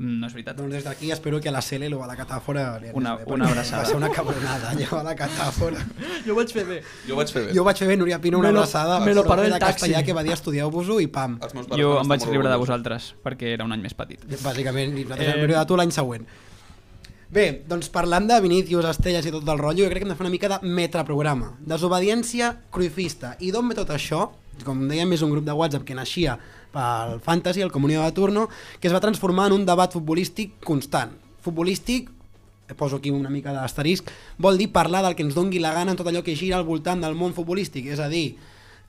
No és veritat. Doncs des d'aquí espero que a la Cele lo va a la catàfora li Una- bé, una abraçada. Va ser una cabronada, allò a la catàfora. Jo ho vaig fer bé. Jo ho vaig fer bé. Jo vaig fer bé, Núria Pino, una Me lo- abraçada. me lo paró el taxi. castellà que va dir estudieu-vos-ho i pam. Jo em vaig riure de vosaltres, perquè era un any més petit. Bàsicament, i nosaltres Eh, de tu l'any següent. Bé, doncs parlant de Vinícius, Estrelles i tot el rotllo, jo crec que hem de fer una mica de metaprograma. Desobediència cruifista. I d'on ve tot això? Com dèiem, és un grup de WhatsApp que naixia pel Fantasy, el Comunió de Turno, que es va transformar en un debat futbolístic constant. Futbolístic poso aquí una mica d'asterisc, vol dir parlar del que ens dongui la gana en tot allò que gira al voltant del món futbolístic, és a dir,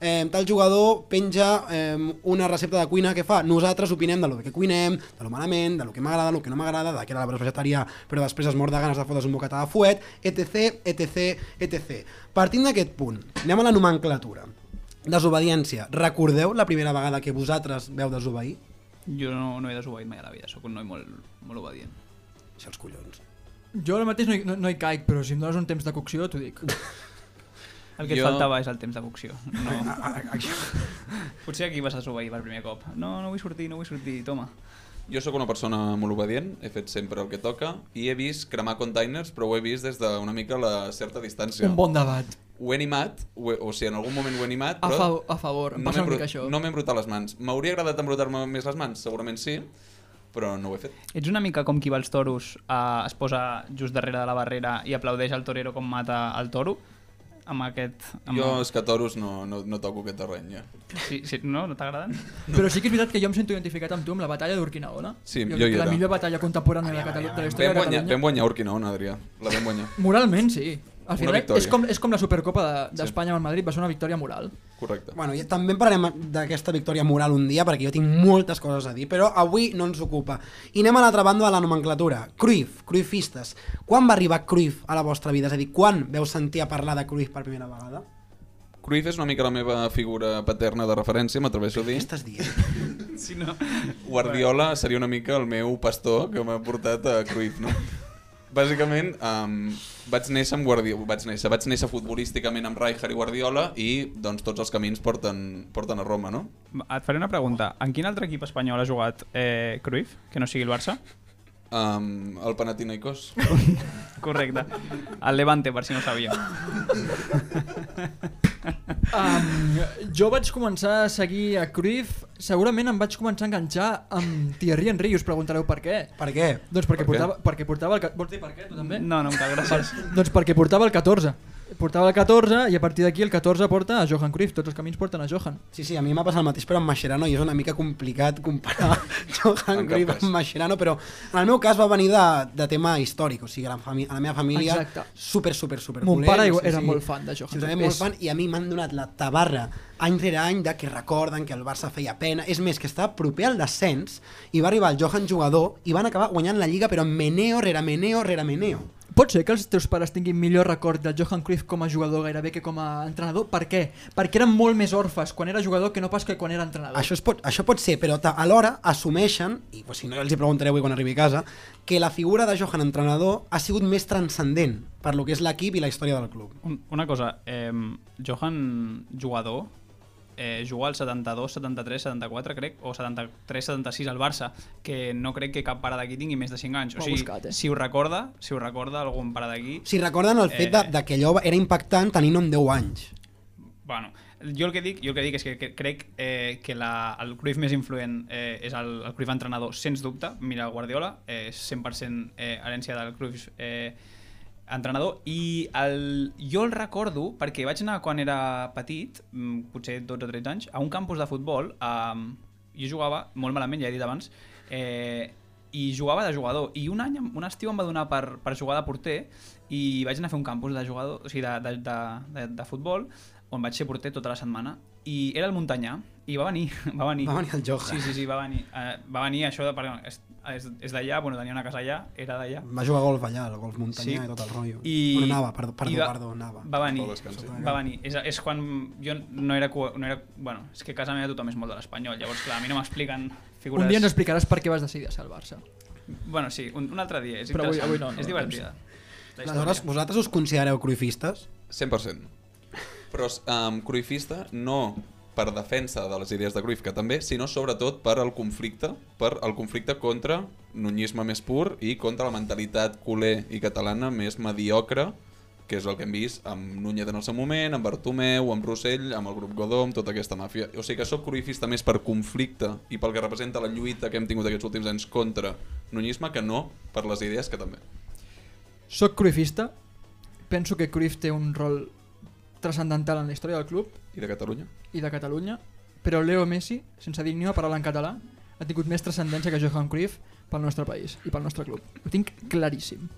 eh, tal jugador penja eh, una recepta de cuina que fa, nosaltres opinem de lo que cuinem, de lo malament, de lo que m'agrada, de lo que no m'agrada, de que era l'arbre vegetarià però després es mor de ganes de fotre's un bocata de fuet, etc, etc, etc. Partint d'aquest punt, anem a la nomenclatura. Desobediència. Recordeu la primera vegada que vosaltres veu desobeir? Jo no, no he desobeït mai a la vida, sóc un noi molt, molt obedient. Això els collons. Jo ara mateix no hi, no, no hi caic, però si em dones un temps de cocció t'ho dic. [LAUGHS] El que Jo- et faltava és el temps de cocció. No. [LAUGHS] Potser aquí vas desobeir per primer cop. No, no vull sortir, no vull sortir, toma. Jo sóc una persona molt obedient, he fet sempre el que toca i he vist cremar containers, però ho he vist des d'una mica la certa distància. Un bon debat. Ho he animat, ho he, o sigui, en algun moment ho he animat, A, però fa, a favor, em no passa una mica això. no m'he embrutat les mans. M'hauria agradat embrutar-me més les mans? Segurament sí, però no ho he fet. Ets una mica com qui va als toros, eh, es posa just darrere de la barrera i aplaudeix al torero com mata el toro? Amb aquest... Amb Jo, és que a toros no, no, no toco aquest terreny, ja. Sí, sí, no? No t'agraden? [LAUGHS] Però sí que és veritat que jo em sento identificat amb tu amb la batalla d'Urquinaona. Sí, jo, jo hi que la era. millor batalla contemporània de, Catalu de la història Vam de guanyar, Catalunya. vam guanyar Urquinaona, Adrià. La vam guanyar. Moralment, sí. Al final és com, és com la Supercopa de- Sí. d'Espanya amb el Madrid, va ser una victòria moral. Correcte. Bueno, i també en parlarem d'aquesta victòria moral un dia, perquè jo tinc moltes coses a dir, però avui no ens ocupa. I anem a l'altra banda de la nomenclatura. Cruyff, Cruyffistes. Quan va arribar Cruyff a la vostra vida? És a dir, quan veu sentir a parlar de Cruyff per primera vegada? Cruyff és una mica la meva figura paterna de referència, m'atreveixo a dir. Què estàs dient? [LAUGHS] Si no... Guardiola seria una mica el meu pastor que m'ha portat a Cruyff, no? Bàsicament, um, vaig néixer amb Guardiola, vaig néixer, vaig néixer futbolísticament amb Rijkaard i Guardiola i doncs tots els camins porten, porten a Roma, no? Et faré una pregunta. En quin altre equip espanyol ha jugat eh, Cruyff, que no sigui el Barça? Um, el Panathinaikos. [LAUGHS] Correcte. El Levante, per si no sabia. Um, jo vaig començar a seguir a Cruyff, segurament em vaig començar a enganxar amb Thierry Henry i us preguntareu per què. Per què? Doncs perquè, Per què? portava, perquè portava el... Vols dir per què, tu també? No, no em cal, gràcies. Doncs perquè portava el 14. Portava el 14 i a partir d'aquí el 14 porta a Johan Cruyff. Tots els camins porten a Johan. Sí, sí, a mi m'ha passat el mateix però amb Mascherano i és una mica complicat comparar [LAUGHS] [LAUGHS] Johan Cruyff amb Mascherano, però en el meu cas va venir de, de tema històric, o sigui, a la, fami a la meva família Exacte. super, super, super Mon culer, pare sé era si- molt fan de Johan Sí, Cruyff. molt fan i a mi m'han donat la tabarra any rere any de que recorden que el Barça feia pena. És més, que estava proper al descens i va arribar el Johan jugador i van acabar guanyant la Lliga però meneo rere meneo rere meneo. Pot ser que els teus pares tinguin millor record de Johan Cruyff com a jugador gairebé que com a entrenador? Per què? Perquè eren molt més orfes quan era jugador que no pas que quan era entrenador. Això, es pot, això pot ser, però alhora assumeixen, i pues, si no ja els hi preguntaré avui quan arribi a casa, que la figura de Johan entrenador ha sigut més transcendent per lo que és l'equip i la història del club. Un, una cosa, eh, Johan, jugador, eh, jugà al 72, 73, 74, crec, o 73, 76 al Barça, que no crec que cap pare d'aquí tingui més de 5 anys. O sigui, buscat, eh? si ho recorda, si ho recorda algun pare d'aquí... Si recorden el fet de, Eh. de que allò era impactant tenint amb 10 anys. Bueno, jo el que dic, jo el que dic és que, que crec eh, que la, el Cruyff més influent eh, és el, el Cruyff entrenador, sens dubte. Mira el Guardiola, eh, és 100% eh, herència del Cruyff eh, entrenador i el, jo el recordo perquè vaig anar quan era petit, mm, potser 12 o 13 anys, a un campus de futbol eh, jo jugava molt malament, ja he dit abans eh, i jugava de jugador. I un any, un estiu em va donar per, per jugar de porter i vaig anar a fer un campus de jugador, o sigui, de, de, de, de, de futbol on vaig ser porter tota la setmana i era el Muntanyà i va venir, [LAUGHS] va venir. Va venir el Johan. Sí, sí, sí, va venir. Uh, va venir això de, perdó, és, és, és d'allà, bueno, tenia una casa allà, era d'allà. Va jugar a golf allà, al golf muntanyà Sí. i tot el rotllo. I, Bueno, anava, perdó, perdó, va, perdó, anava. Va venir, va venir. És, és quan jo no era, no era... Bueno, és que a casa meva tothom és molt de l'espanyol, llavors, clar, a mi no m'expliquen figures... Un dia ens explicaràs per què vas decidir ser al Barça. Bueno, sí, un, un altre dia, és Però avui- avui no, no, és divertida. Aleshores, vosaltres us considereu cruifistes? 100%. Però um, cruifista no per defensa de les idees de Cruyff, que també, sinó sobretot per al conflicte, per el conflicte contra nunyisme més pur i contra la mentalitat culer i catalana més mediocre, que és el que hem vist amb Núñez en el seu moment, amb Bartomeu, amb Rossell, amb el grup Godó, amb tota aquesta màfia. O sigui que sóc cruifista més per conflicte i pel que representa la lluita que hem tingut aquests últims anys contra nunyisme que no per les idees que també. Soc cruifista, penso que Cruyff té un rol transcendental en la història del club I de Catalunya? i de Catalunya, però Leo Messi, sense dir ni una paraula en català, ha tingut més transcendència que Johan Cruyff pel nostre país i pel nostre club. Ho tinc claríssim.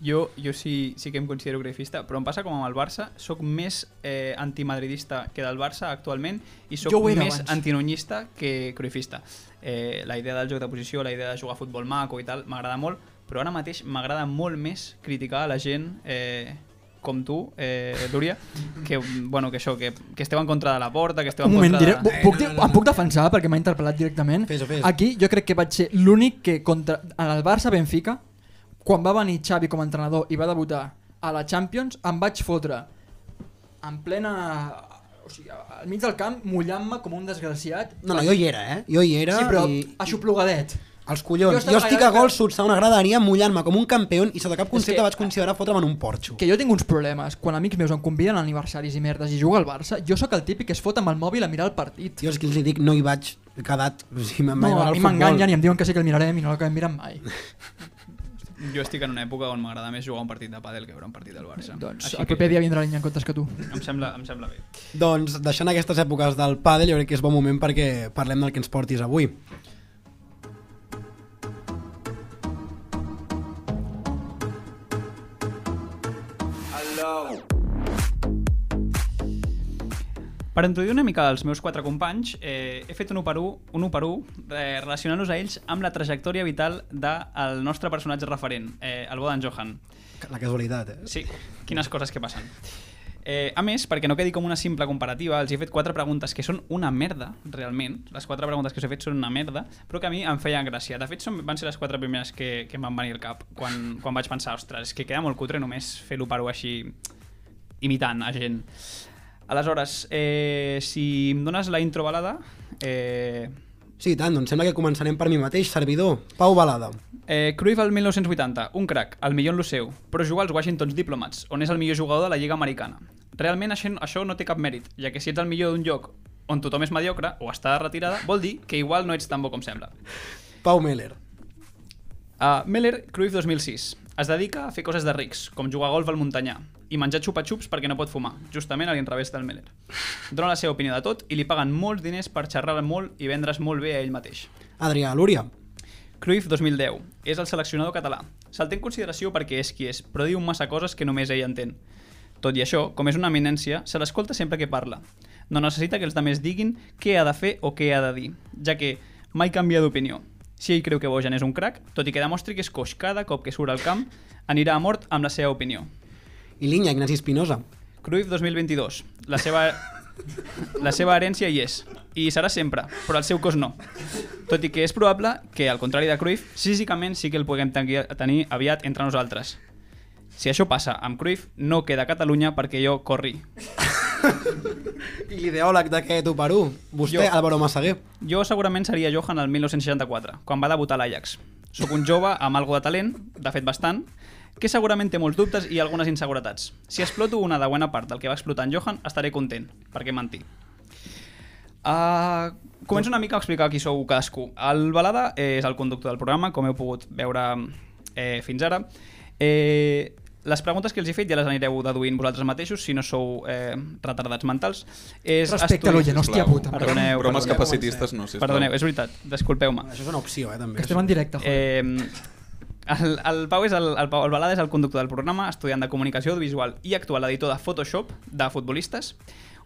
Jo, jo sí, sí que em considero grefista, però em passa com amb el Barça, sóc més eh, antimadridista que del Barça actualment i sóc Jo ho era més abans. antinunyista que cruifista. Eh, la idea del joc de posició, la idea de jugar a futbol maco i tal, m'agrada molt, però ara mateix m'agrada molt més criticar a la gent eh, com tu, eh, Lúria, que, bueno, que això, que, que esteu en contra de la porta, que esteu Un en moment, contra diré, de... puc, dir, em puc defensar perquè m'ha interpel·lat directament. Fes-ho, fes. Aquí jo crec que vaig ser l'únic que contra, en el Barça-Benfica, quan va venir Xavi com a entrenador i va debutar a la Champions, em vaig fotre en plena... O sigui, al mig del camp, mullant-me com un desgraciat. No, no, jo hi era, eh? Jo hi era Sí, però i... aixoplugadet. Els collons. Jo Jo, estic a que- gol a una graderia mullant-me com un campió i sota cap concepte que- vaig considerar fotre'm en un porxo. Que jo tinc uns problemes. Quan amics meus em conviden a aniversaris i merdes i juga al Barça, jo sóc el típic que es fot amb el mòbil a mirar el partit. Jo és que els hi dic, no hi vaig he quedat... O sigui, No, a mi m'enganyen i em diuen que sí que el mirarem i no l'acabem mirant mai. [LAUGHS] Jo estic en una època on m'agrada més jugar un partit de pàdel que veure un partit del Barça. Doncs Així el que proper dia vindrà l'any en comptes que tu. em sembla, em sembla bé. Doncs deixant aquestes èpoques del pàdel, jo crec que és bon moment perquè parlem del que ens portis avui. Per introduir una mica els meus quatre companys, eh, he fet un 1 per 1, un 1 per 1 eh, relacionant-los a ells amb la trajectòria vital del nostre personatge referent, eh, el Bodan Johan. La casualitat, eh? Sí, quines coses que passen. Eh, a més, perquè no quedi com una simple comparativa, els he fet quatre preguntes que són una merda, realment. Les quatre preguntes que us he fet són una merda, però que a mi em feien gràcia. De fet, són, van ser les quatre primeres que, que em van venir al cap quan, quan vaig pensar, ostres, és que queda molt cutre només fer-ho per així imitant a gent. Aleshores, eh, si em dones la intro balada... Eh, Sí, tant, doncs sembla que començarem per mi mateix, servidor, Pau Balada. Eh, Cruyff al 1980, un crack, el millor en lo seu, però juga als Washington Diplomats, on és el millor jugador de la Lliga Americana. Realment això, això no té cap mèrit, ja que si ets el millor d'un lloc on tothom és mediocre o està de retirada, vol dir que igual no ets tan bo com sembla. Pau Meller. Uh, Meller, Cruyff 2006. Es dedica a fer coses de rics, com jugar a golf al muntanyà, i menjar xupa-xups perquè no pot fumar, justament a l'inrevés del Meller. Dona la seva opinió de tot i li paguen molts diners per xerrar molt i vendre's molt bé a ell mateix. Adrià Lúria. Cruyff 2010. És el seleccionador català. Se'l té en consideració perquè és qui és, però diu massa coses que només ell entén. Tot i això, com és una eminència, se l'escolta sempre que parla. No necessita que els demés diguin què ha de fer o què ha de dir, ja que mai canvia d'opinió. Si ell creu que Bojan és un crac, tot i que demostri que és coix cada cop que surt al camp, anirà a mort amb la seva opinió. I Linya, Ignasi Espinosa. Cruyff 2022. La seva, la seva herència hi és. I serà sempre, però el seu cos no. Tot i que és probable que, al contrari de Cruyff, físicament sí que el puguem tenir, tenir aviat entre nosaltres. Si això passa amb Cruyff, no queda Catalunya perquè jo corri. I [LAUGHS] l'ideòleg d'aquest 1 per 1, vostè, Jo. Álvaro Massaguer. Jo segurament seria Johan el 1964, quan va debutar a l'Ajax. Sóc un jove amb algo de talent, de fet bastant, que segurament té molts dubtes i algunes inseguretats. Si exploto una de bona part del que va explotar en Johan, estaré content, perquè mentir. Uh, començo una mica a explicar qui sou cadascú. El Balada és el conductor del programa, com heu pogut veure eh, fins ara. Eh, les preguntes que els he fet ja les anireu deduint vosaltres mateixos, si no sou eh, retardats mentals. És Respecte a l'oient, hòstia puta. Perdoneu, Bromes perdoneu. capacitistes no, sisplau. Perdoneu, és veritat, disculpeu-me. Això és una opció, eh, també. Que estem en directe, joder. Eh, el, el Pau és el, el, Pau, el Balada és el conductor del programa, estudiant de comunicació audiovisual i actual editor de Photoshop de futbolistes.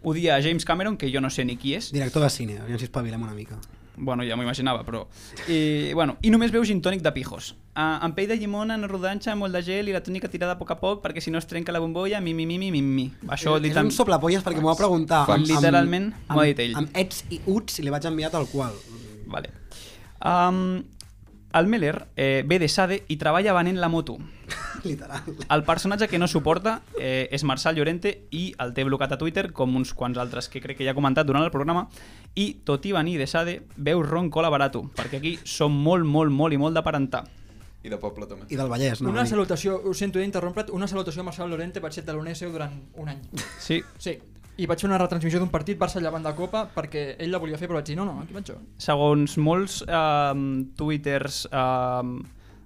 Odia James Cameron, que jo no sé ni qui és. Director de cine, aviam si espavilem una mica. Bueno, ja m'ho imaginava, però... I, bueno, I només veu gin tònic de pijos. Uh, amb pell de llimona, en rodanxa, molt de gel i la tònica tirada a poc a poc perquè si no es trenca la bombolla, mi, mi, mi, mi, mi, mi. Això és dit un amb... soplapolles perquè m'ho va preguntar. Fax. Literalment m'ho ha dit ell. Amb ets i uts i li vaig enviar tal qual. Vale. Um, el Meller eh, ve de Sade i treballa venent la moto. [LAUGHS] Literal. El personatge que no suporta eh, és Marçal Llorente i el té blocat a Twitter, com uns quants altres que crec que ja he comentat durant el programa, i tot i venir de Sade, veu ron cola barato, perquè aquí som molt, molt, molt i molt de parentar. I de poble també. I del Vallès, no? Una salutació, ho sento d'interrompre't, una salutació a Marcel Lorente, vaig ser taloners seu durant un any. Sí, Sí, i vaig fer una retransmissió d'un partit Barça llevant de Copa perquè ell la volia fer, però vaig dir, no, no, aquí vaig jo. segons molts eh, twitters eh,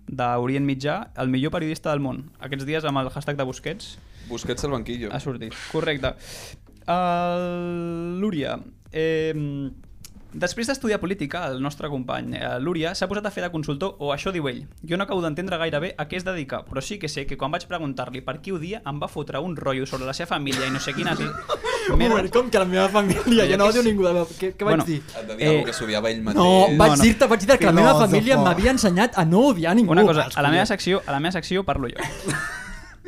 d'Orient Mitjà, el millor periodista del món. Aquests dies amb el hashtag de Busquets Busquets al banquillo. ha sortit. Correcte. Uh, Lúria, eh, després d'estudiar política, el nostre company eh, Lúria s'ha posat a fer de consultor, o això diu ell. Jo no acabo d'entendre gaire bé a què es dedica, però sí que sé que quan vaig preguntar-li per qui odia em va fotre un rotllo sobre la seva família i no sé quines... [LAUGHS] Un moment, com que la meva família, jo no odio ningú de la... Què, què vaig Bueno, dir? Et de dir eh... Que s'odiava ell mateix. No, vaig no. dir-te vaig dir que la meva família m'havia ensenyat a no odiar ningú. Una cosa, a la meva secció, a la meva secció parlo jo. [LAUGHS]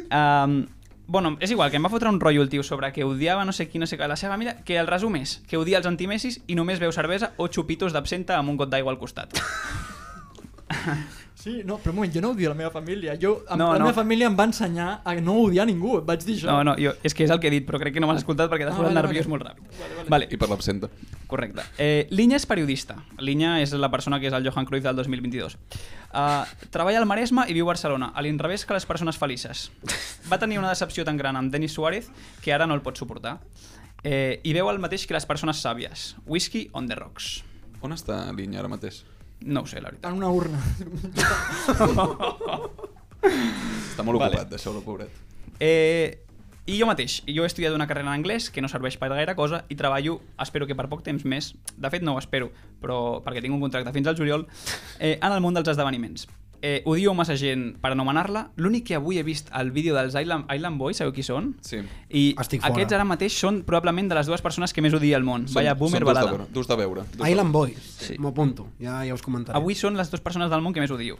Um, bueno, és igual, que em va fotre un rotllo el tio sobre que odiava no sé qui, no sé què, la seva família, que el resum és que odia els antimessis i només veu cervesa o xupitos d'absenta amb un got d'aigua al costat. [LAUGHS] Sí, no, però un moment, jo no odio la meva família. Jo, No, la no. meva família em va ensenyar a no odiar ningú. Et vaig dir això. No, no, jo, és que és el que he dit, però crec que no m'has escoltat perquè t'has Ah, posat vale, nerviós vale. molt ràpid. Vale, vale. I per l'absenta. Correcte. Eh, Linya és periodista. Linya és la persona que és el Johan Cruyff del 2022. Uh, treballa al Maresme i viu a Barcelona, a l'inrevés que les persones felices. Va tenir una decepció tan gran amb Denis Suárez que ara no el pot suportar. Eh, I veu el mateix que les persones sàvies. Whisky on the rocks. On està Linya ara mateix? No ho sé, la veritat. En una urna. [LAUGHS] Està molt Vale. ocupat, deixeu-lo, pobret. Eh, I jo mateix, jo he estudiat una carrera en anglès que no serveix per gaire cosa i treballo, espero que per poc temps més, de fet no ho espero, però perquè tinc un contracte fins al juliol, eh, en el món dels esdeveniments. Eh, odio massa gent per anomenar-la. L'únic que avui he vist el vídeo dels Island, Island Boys, sabeu qui són? Sí. I Estic fora. aquests ara mateix són probablement de les dues persones que més odia al món. Vaya boomer són durs de balada. veure. Durs de veure. Durs de Island Boys, Sí. m'ho apunto, ja, ja us comentaré. Avui són les dues persones del món que més odio.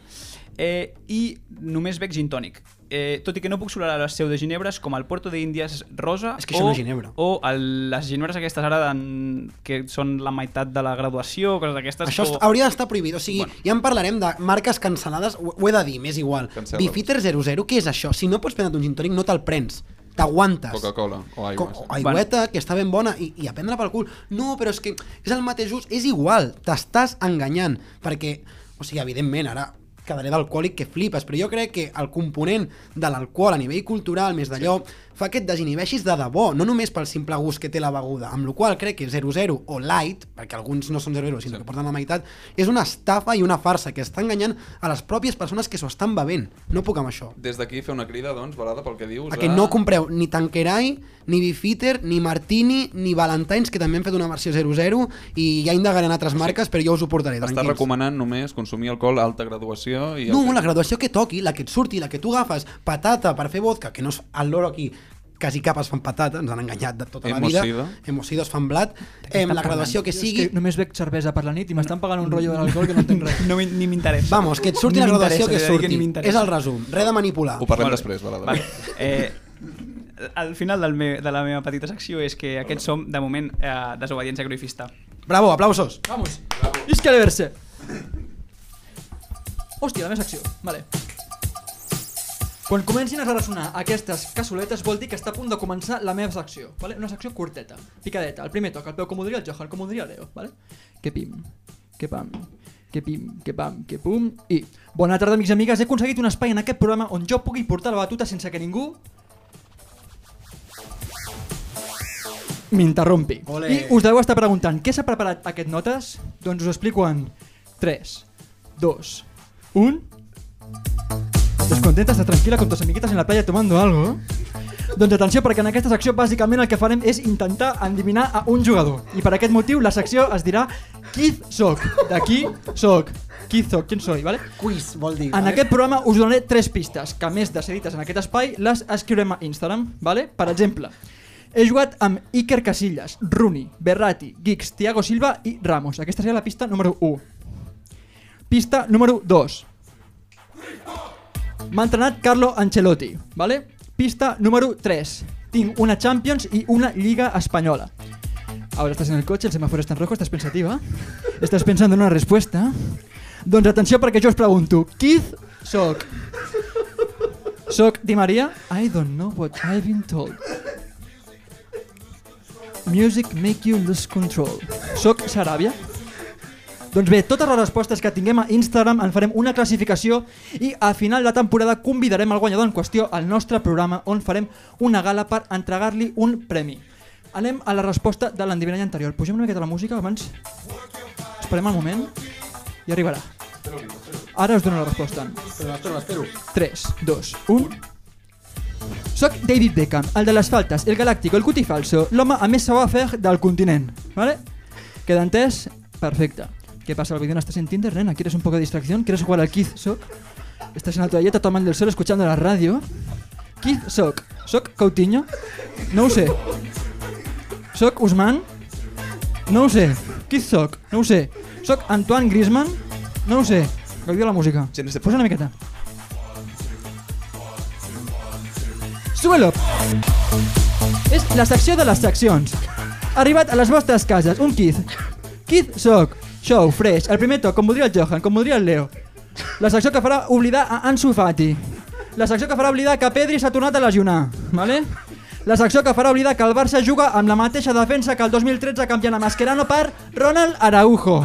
Eh, I només bec gin tònic. Eh, tot i que no puc solar les pseudoginebres com el Puerto d'Índies rosa És que o, no ginebra. o el, les ginebres aquestes ara en, que són la meitat de la graduació, coses d'aquestes. Això o... hauria d'estar prohibit, o sigui, Bueno. ja en parlarem de marques cancel·lades, ho, ho he de dir, m'és igual. Bifiter 00, què és això? Si no pots prendre un gin tònic, no te'l prens. T'aguantes. Coca-Cola o aigua. Co- o aigüeta, que està ben bona, i, i a prendre pel cul. No, però és que és el mateix ús, és igual, t'estàs enganyant, perquè, o sigui, evidentment, ara quedaré d'alcohòlic que flipes, però jo crec que el component de l'alcohol a nivell cultural, més d'allò, fa que et desinhibeixis de debò, no només pel simple gust que té la beguda, amb la qual crec que 00 o light, perquè alguns no són 00, sinó que porten la meitat, és una estafa i una farsa que està enganyant a les pròpies persones que s'ho estan bevent. No puc amb això. Des d'aquí fer una crida, doncs, Balada, pel que dius. A que no compreu ni Tanqueray, ni Bifitter, ni Martini, ni Valentines, que també han fet una versió 00, i ja indagaré en altres marques, però jo us ho portaré, tranquils. recomanant només consumir alcohol a alta graduació i... No, el que- la graduació que toqui, la que et surti, la que tu agafes, patata per fer vodka, que no és el loro aquí, quasi cap es fan patata, ens han enganyat de tota la vida. Hemocida. Hemocidos fan blat. Em, la graduació que és sigui... que només bec cervesa per la nit i m'estan pagant un rotllo de l'alcohol que no entenc res. [LAUGHS] No, ni m'interessa. Vamos, que et surti Ni la graduació que surti. m'interessa. és el resum, res de manipular. Ho parlem bé. després, Balada. Vale. Eh, al final del me, de la meva petita secció és que aquests som, de moment, eh, desobediència cruifista. Bravo, aplausos. Vamos. Isca de verse. Hòstia, la meva secció. Vale. Quan comencin a ressonar aquestes cassoletes vol dir que està a punt de començar la meva secció. Vale? Una secció curteta, picadeta. El primer toc, el peu com ho diria el Johan, com ho diria el Leo. Vale? Que pim, que pam, que pim, que pam, que pum i... Bona tarda, amics i amigues. He aconseguit un espai en aquest programa on jo pugui portar la batuta sense que ningú m'interrompi. I us deveu estar preguntant, què s'ha preparat aquest notes? Doncs us explico en 3, 2, 1... Descontenta, està tranquil·la con tus amiguitas en la playa tomando algo? Doncs atenció, perquè en aquesta secció bàsicament el que farem és intentar endivinar a un jugador. I per aquest motiu la secció es dirà Qui soc? De qui soc? Qui soc? Qui soy? Vale? Quiz, vol dir. En vale? aquest programa us donaré tres pistes, que a més de ser dites en aquest espai, les escriurem a Instagram, vale? Per exemple, he jugat amb Iker Casillas, Rooney, Berratti, Giggs, Thiago Silva i Ramos. Aquesta seria la pista número 1. Pista número 2. M'ha Carlo Ancelotti, vale? Pista número 3. Tinc una Champions i una Liga Espanyola. Ahora estás en el coche, el semáforo está en rojo, estás pensativa. Estás pensando en una respuesta. Doncs atenció perquè jo us pregunto, Keith soc? Soc Di Maria? I don't know what I've been told. Music make you lose control. Soc Saràbia? Doncs bé, totes les respostes que tinguem a Instagram en farem una classificació i a final de temporada convidarem el guanyador en qüestió al nostre programa on farem una gala per entregar-li un premi. Anem a la resposta de l'endivinall anterior. Pugem una miqueta la música abans. Esperem el moment i arribarà. Ara us dono la resposta. L'espero. 3, 2, 1... Soc David Beckham, el de les faltes, el galàctico, el cuti falso, l'home amb més savoir-faire del continent. ¿Vale? Queda entès? Perfecte. ¿Qué pasa? ¿El vídeo no estás en Tinder, nena? ¿Quieres un poco de distracción? ¿Quieres jugar al Keith Sock? ¿Estás en la toalleta tomando el sol escuchando la radio? Keith Sock. ¿Soc Coutinho? No ho sé. ¿Soc Usman? No ho sé. Keith Sock? No ho sé. ¿Soc Antoine Griezmann? No ho sé. Gaudiu la música. Posa una miqueta. Súbelo! És la secció de les seccions. Arribat a les vostres cases, un Keith. Keith Sock. Show, fresh, el primer toc, com voldria el Johan, com voldria el Leo. La secció que farà oblidar a Ansu Fati. La secció que farà oblidar que Pedri s'ha tornat a lesionar. Vale? La secció que farà oblidar que el Barça juga amb la mateixa defensa que el 2013 canviant a Mascherano per Ronald Araujo.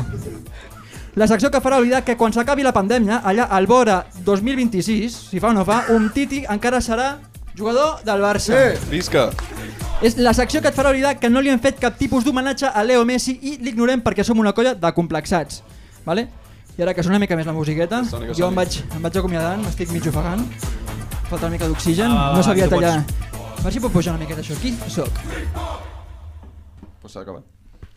La secció que farà oblidar que quan s'acabi la pandèmia, allà al Bora 2026, si fa o no fa, un Titi encara serà jugador del Barça. Eh. Visca! És la secció que et farà oblidar que no li hem fet cap tipus d'homenatge a Leo Messi i l'ignorem perquè som una colla de complexats. Vale? I ara que sona una mica més la musiqueta, Soni, que jo soni. em vaig, em vaig acomiadant, m'estic mig ofegant. Falta una mica d'oxigen, Ah, no sabia tallar. A veure si puc pujar una miqueta això. Qui soc? Pues s'ha acabat.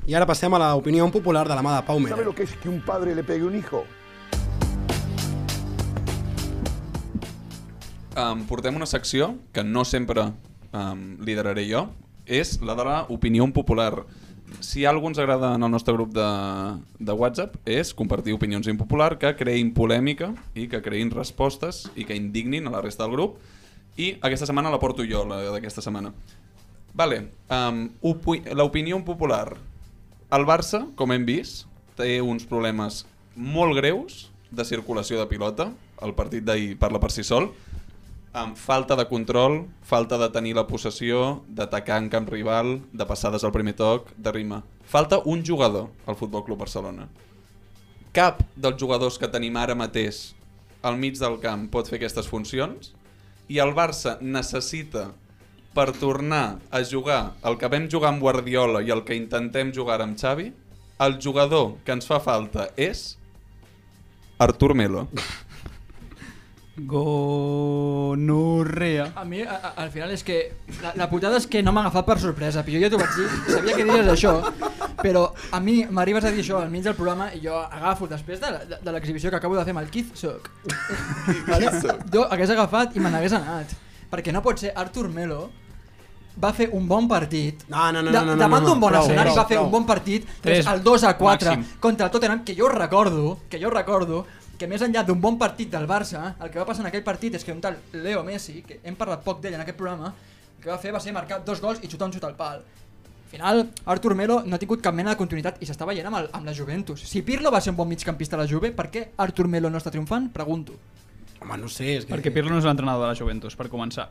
I ara passem a l'opinió popular de la mà de Pau ¿Sabe Mera. lo que es que un padre le pegue a un hijo? Um, portem una secció que no sempre um, lideraré jo, és la de l'opinió popular. Si algú ens agrada en el nostre grup de, de WhatsApp és compartir opinions impopular que creïn polèmica i que creïn respostes i que indignin a la resta del grup. I aquesta setmana la porto jo, la d'aquesta setmana. Vale, um, opi- l'opinió popular. El Barça, com hem vist, té uns problemes molt greus de circulació de pilota. El partit d'ahir parla per si sol. Amb falta de control, falta de tenir la possessió, d'atacar en camp rival, de passades al primer toc, de rima. Falta un jugador al Futbol Club Barcelona. Cap dels jugadors que tenim ara mateix al mig del camp pot fer aquestes funcions i el Barça necessita per tornar a jugar el que vam jugar amb Guardiola i el que intentem jugar amb Xavi, el jugador que ens fa falta és Artur Melo. [LAUGHS] Gonorrea. A mi, a, a, al final, és que la, la putada és que no m'ha agafat per sorpresa. Però jo ja t'ho vaig dir, sabia que diries això, però a mi m'arribes a dir això al mig del programa i jo agafo després de, la- de, de l'exhibició que acabo de fer amb el Keith Sock. vale? [LAUGHS] Jo hagués agafat i me n'hagués anat. Perquè no pot ser Artur Melo va fer un bon partit No, no, no, Da- no, no, davant no, no, d'un bon prou, escenari prou, va fer prou. un bon partit Tres, el 2 a 4 màxim. contra el Tottenham que jo recordo que jo recordo que més enllà d'un bon partit del Barça el que va passar en aquell partit és que un tal Leo Messi que hem parlat poc d'ell en aquest programa el que va fer va ser marcar dos gols i xutar un xut al pal al final, Artur Melo no ha tingut cap mena de continuïtat i s'està veient amb, el, amb la Juventus. Si Pirlo va ser un bon migcampista a la Juve, per què Artur Melo no està triomfant? Pregunto. Home, no sé, és que... Perquè Pirlo no és l'entrenador de la Juventus, per començar.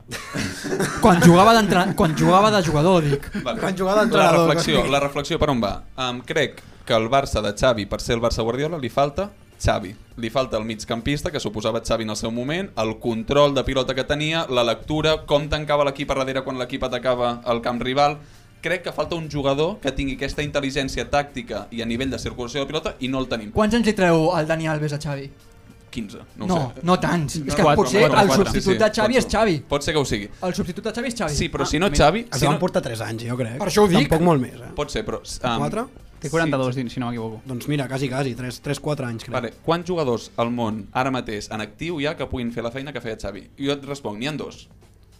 [LAUGHS] Quan jugava, quan jugava de jugador, dic. Vale. Quan jugava la d'entrenador, reflexió, quan- la reflexió per on va? Um, crec que el Barça de Xavi, per ser el Barça Guardiola, li falta Xavi. Li falta el migcampista, que suposava Xavi en el seu moment, el control de pilota que tenia, la lectura, com tancava l'equip a darrere quan l'equip atacava el camp rival. Crec que falta un jugador que tingui aquesta intel·ligència tàctica i a nivell de circulació de pilota i no el tenim. Quants anys li treu el Dani Alves a Xavi? 15, no, No, ho no, sé. no tants. és que Quatre, potser quatre, el quatre. substitut de Xavi és. Xavi. Pot ser que ho sigui. El substitut de Xavi és Xavi. Sí, però si no Xavi... Es Si van no, portar 3 anys, jo crec. Per això ho dic. Tampoc molt més, eh? pot ser, però... Um, 4? Té 42 dins, si no m'equivoco. Doncs mira, quasi, quasi, 3-4 anys, crec. Vale, quants jugadors al món ara mateix en actiu hi ha que puguin fer la feina que feia Xavi? Jo et responc, n'hi ha dos.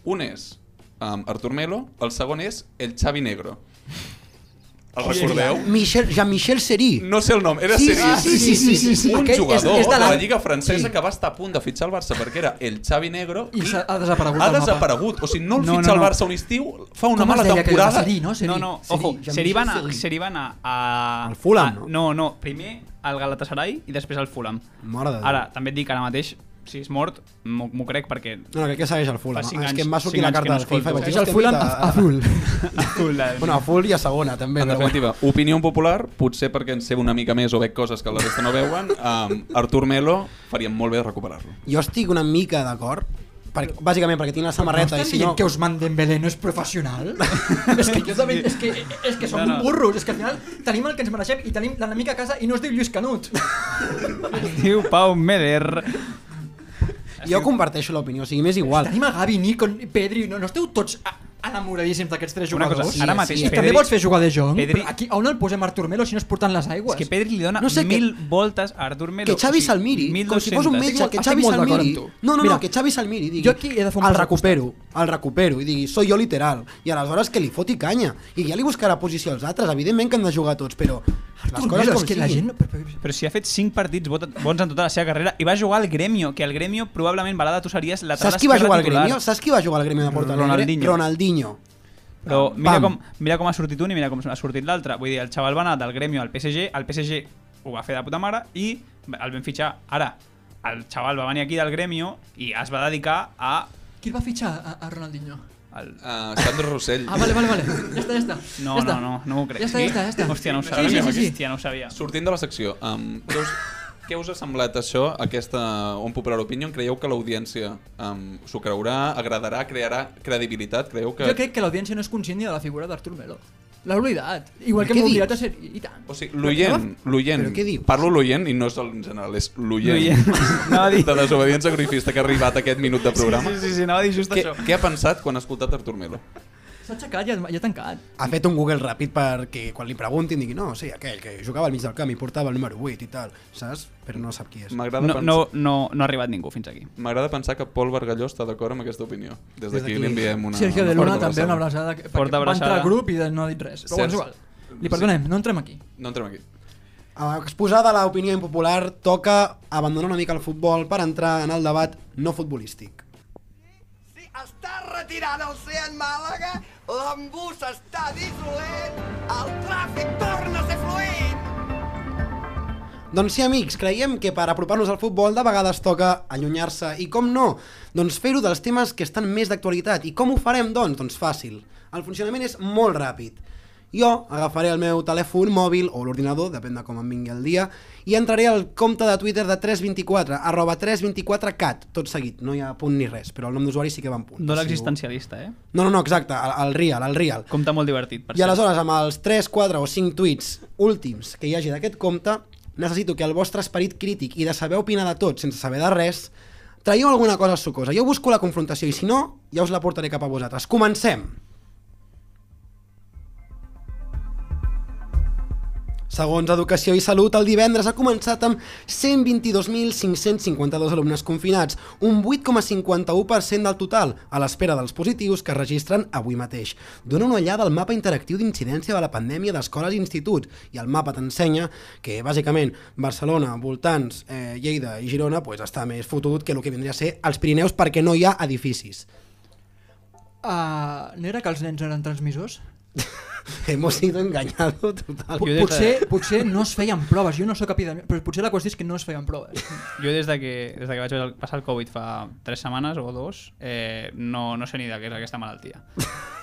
Un és um, Artur Melo, el segon és el Xavi Negro. El recordeu? Michel, Jean-Michel Seri. No sé el nom, era Sí, Seri. sí, sí, sí, sí, sí. Un Aquell és- jugador és de de la l'any- Lliga Francesa Sí. que va estar a punt de fitxar el Barça perquè era el Xavi Negro I i, ha desaparegut ha desaparegut. O sigui, no el No, fitxa no, el no. Barça un estiu, fa una Com mala temporada. Seri, no? Seri. No, no, ojo, Seri va anar, Seri. Seri va anar a... Al Fulham, a- no? No, no, primer al Galatasaray i després al Fulham. Mare de Déu. Ara, també et dic ara mateix, si és mort, m'ho crec perquè... No, no, crec que segueix el Fulham. Fa cinc És que anys- em va sortir cinc la anys que carta no del FIFA. i vaig dir, És el "Hòstia, Fulham mira, a- azul. [LAUGHS] Bueno, a full i a segona, també. En definitiva, opinió popular, potser perquè en sé una mica més o veig coses que la resta no veuen, um, Artur Melo faríem molt bé de recuperar-lo. Jo estic una mica d'acord, per, bàsicament perquè tinc la samarreta no i si no... que Ousmane Dembélé no és professional? [LAUGHS] és que jo també, és que, és que som No, no. burros, és que al final tenim el que ens mereixem i tenim l'enemic a casa i no es diu Lluís Canut. [LAUGHS] Es diu Pau Meder. Jo comparteixo l'opinió, o sigui, m'és igual. Tenim a Gavi, Nico, Pedri, no, no esteu tots a- enamoradíssims d'aquests tres Una jugadors? cosa, ara mateix I Pedri- també vols fer jugar de Jong? Pedri- aquí, on el posem Artur Melo si no es portant les És aigües? que Pedri li dona No sé, mil voltes a Artur Melo. Que Xavi o sigui, se'l miri, com si fos un 1.200. metge, que estic Xavi molt se'l d'acord miri. amb tu. No, no, Mira, no, que Xavi se'l miri i digui, jo aquí he de fer un el pas al recupero, el recupero, i digui, soy jo literal, i aleshores que li foti canya, i ja li buscarà posició als altres, evidentment que han de jugar tots, però les Artur coses Melo, és que la gent... no- Però si ha fet 5 partits bons en tota la seva carrera i va jugar al Gremio, que al Gremio probablement, Balada, tu series lateral Saps qui va jugar al titular. Gremio? Saps qui va jugar al Gremio de Porto? Ronaldinho. Ronaldinho. Però mira Pam. com, mira com ha sortit un i mira com ha sortit l'altre. Vull dir, el xaval va anar del Gremio al PSG, el PSG ho va fer de puta mare i el vam fitxar. Ara, el xaval va venir aquí del Gremio i es va dedicar a... Qui el va fitxar a, a Ronaldinho? El... Uh, Sandro Rossell. Ah, vale, vale, vale. Ja està, ja està. No, ja està. no, no, no m'ho crec. Ja està, ja està, ja està. Hòstia, no ho Sí, sabia. sí, sí, sí. Hòstia, no ho sabia. Sortint de la secció, um, què, us, què us ha semblat això, aquesta Un Popular Opinion? Creieu que l'audiència um, s'ho creurà, agradarà, crearà credibilitat? Creieu que... Jo crec que l'audiència no és conscient ni de la figura d'Artur Melo. L'ha oblidat. Igual que Què m'ho he oblidat dius? a ser... I tant. O sigui, l'oient, l'oient, Però què dius? parlo l'oient i no és el en general, és l'oient [LAUGHS] a dir- de desobediència grifista que ha arribat a aquest minut de programa. Sí, sí, sí, anava a dir just Què, això. què ha pensat quan ha escoltat Artur Melo? S'ha aixecat i ha, i ha tancat. Ha fet un Google ràpid perquè quan li preguntin digui no, sí, aquell que jugava al mig del camp i portava el número 8 i tal, saps? Però no sap qui és. M'agrada No, pensar... no, no, no ha arribat ningú fins aquí. M'agrada pensar que Pol Bargalló està d'acord amb aquesta opinió. Des d'aquí li enviem una... Sergio de una Luna també, una abraçada. abraçada. que- Forta perquè Va entrar abraçada. al grup i de- no ha dit res. Però bueno, és igual. Li Sí. perdonem, no entrem aquí. No entrem aquí. A exposada l'opinió impopular, toca abandonar una mica el futbol per entrar en el debat no futbolístic. Està retirant el Seat Màlaga, l'embús està dissolent, el tràfic torna a ser fluid. Doncs sí, amics, creiem que per apropar-nos al futbol de vegades toca allunyar-se. I com no? Doncs fer-ho dels temes que estan més d'actualitat. I com ho farem, doncs? Doncs fàcil. El funcionament és molt ràpid. Jo agafaré el meu telèfon mòbil o l'ordinador, depèn de com em vingui el dia, i entraré al compte de Twitter de 324, arroba 324cat, tot seguit, no hi ha punt ni res, però el nom d'usuari sí que va en punt. No l'existencialista, eh? No, no, no, exacte, el, el real, el real. Compte molt divertit, per I cert. aleshores, amb els 3, 4 o 5 tuits últims que hi hagi d'aquest compte, necessito que el vostre esperit crític i de saber opinar de tot sense saber de res, traieu alguna cosa sucosa. Jo busco la confrontació i si no, ja us la portaré cap a vosaltres. Comencem! Segons Educació i Salut, el divendres ha començat amb 122.552 alumnes confinats, un 8,51% del total, a l'espera dels positius que es registren avui mateix. Dona una ullada al mapa interactiu d'incidència de la pandèmia d'escoles i instituts, i el mapa t'ensenya que, bàsicament, Barcelona, voltants, eh, Lleida i Girona pues, està més fotut que el que vindria a ser els Pirineus perquè no hi ha edificis. Uh, no era que els nens eren transmissors? [LAUGHS] Hemos sido engañados total. P potser, potser no es feien proves, jo no sóc epidèmic, però potser la qüestió és que no es feien proves. Jo [LAUGHS] des de que, des de que vaig passar el Covid fa 3 setmanes o dos, eh, no, no sé ni de què és aquesta malaltia.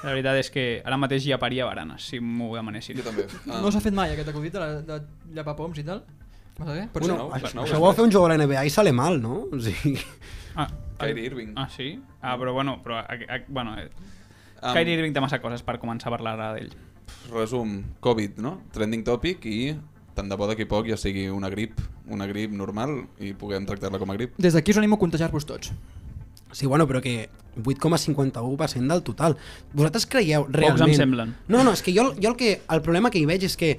La veritat és que ara mateix ja paria baranes, si m'ho demanessin. Jo també. Ah, No s'ha fet mai aquest acudit de, la, de llepar poms i tal? Vas a ver? Pot Bueno, nou, això, nou, això ho va bé. fer un jugador de la NBA i sale mal, no? O sigui... Ah, Kyrie Irving. Ah, sí? Ah, però bueno, però, a, a, bueno eh, Am- Kyrie Irving té massa coses per començar a parlar ara d'ell. Resum, Covid, no? Trending topic i tant de bo d'aquí a poc ja sigui una grip, una grip normal i puguem tractar-la com a grip. Des d'aquí us animo a contagiar-vos tots. Sí, bueno, però que 8,51% del total. Vosaltres creieu Pocs realment... em semblen. No, no, és que jo, jo el, que, el problema que hi veig és que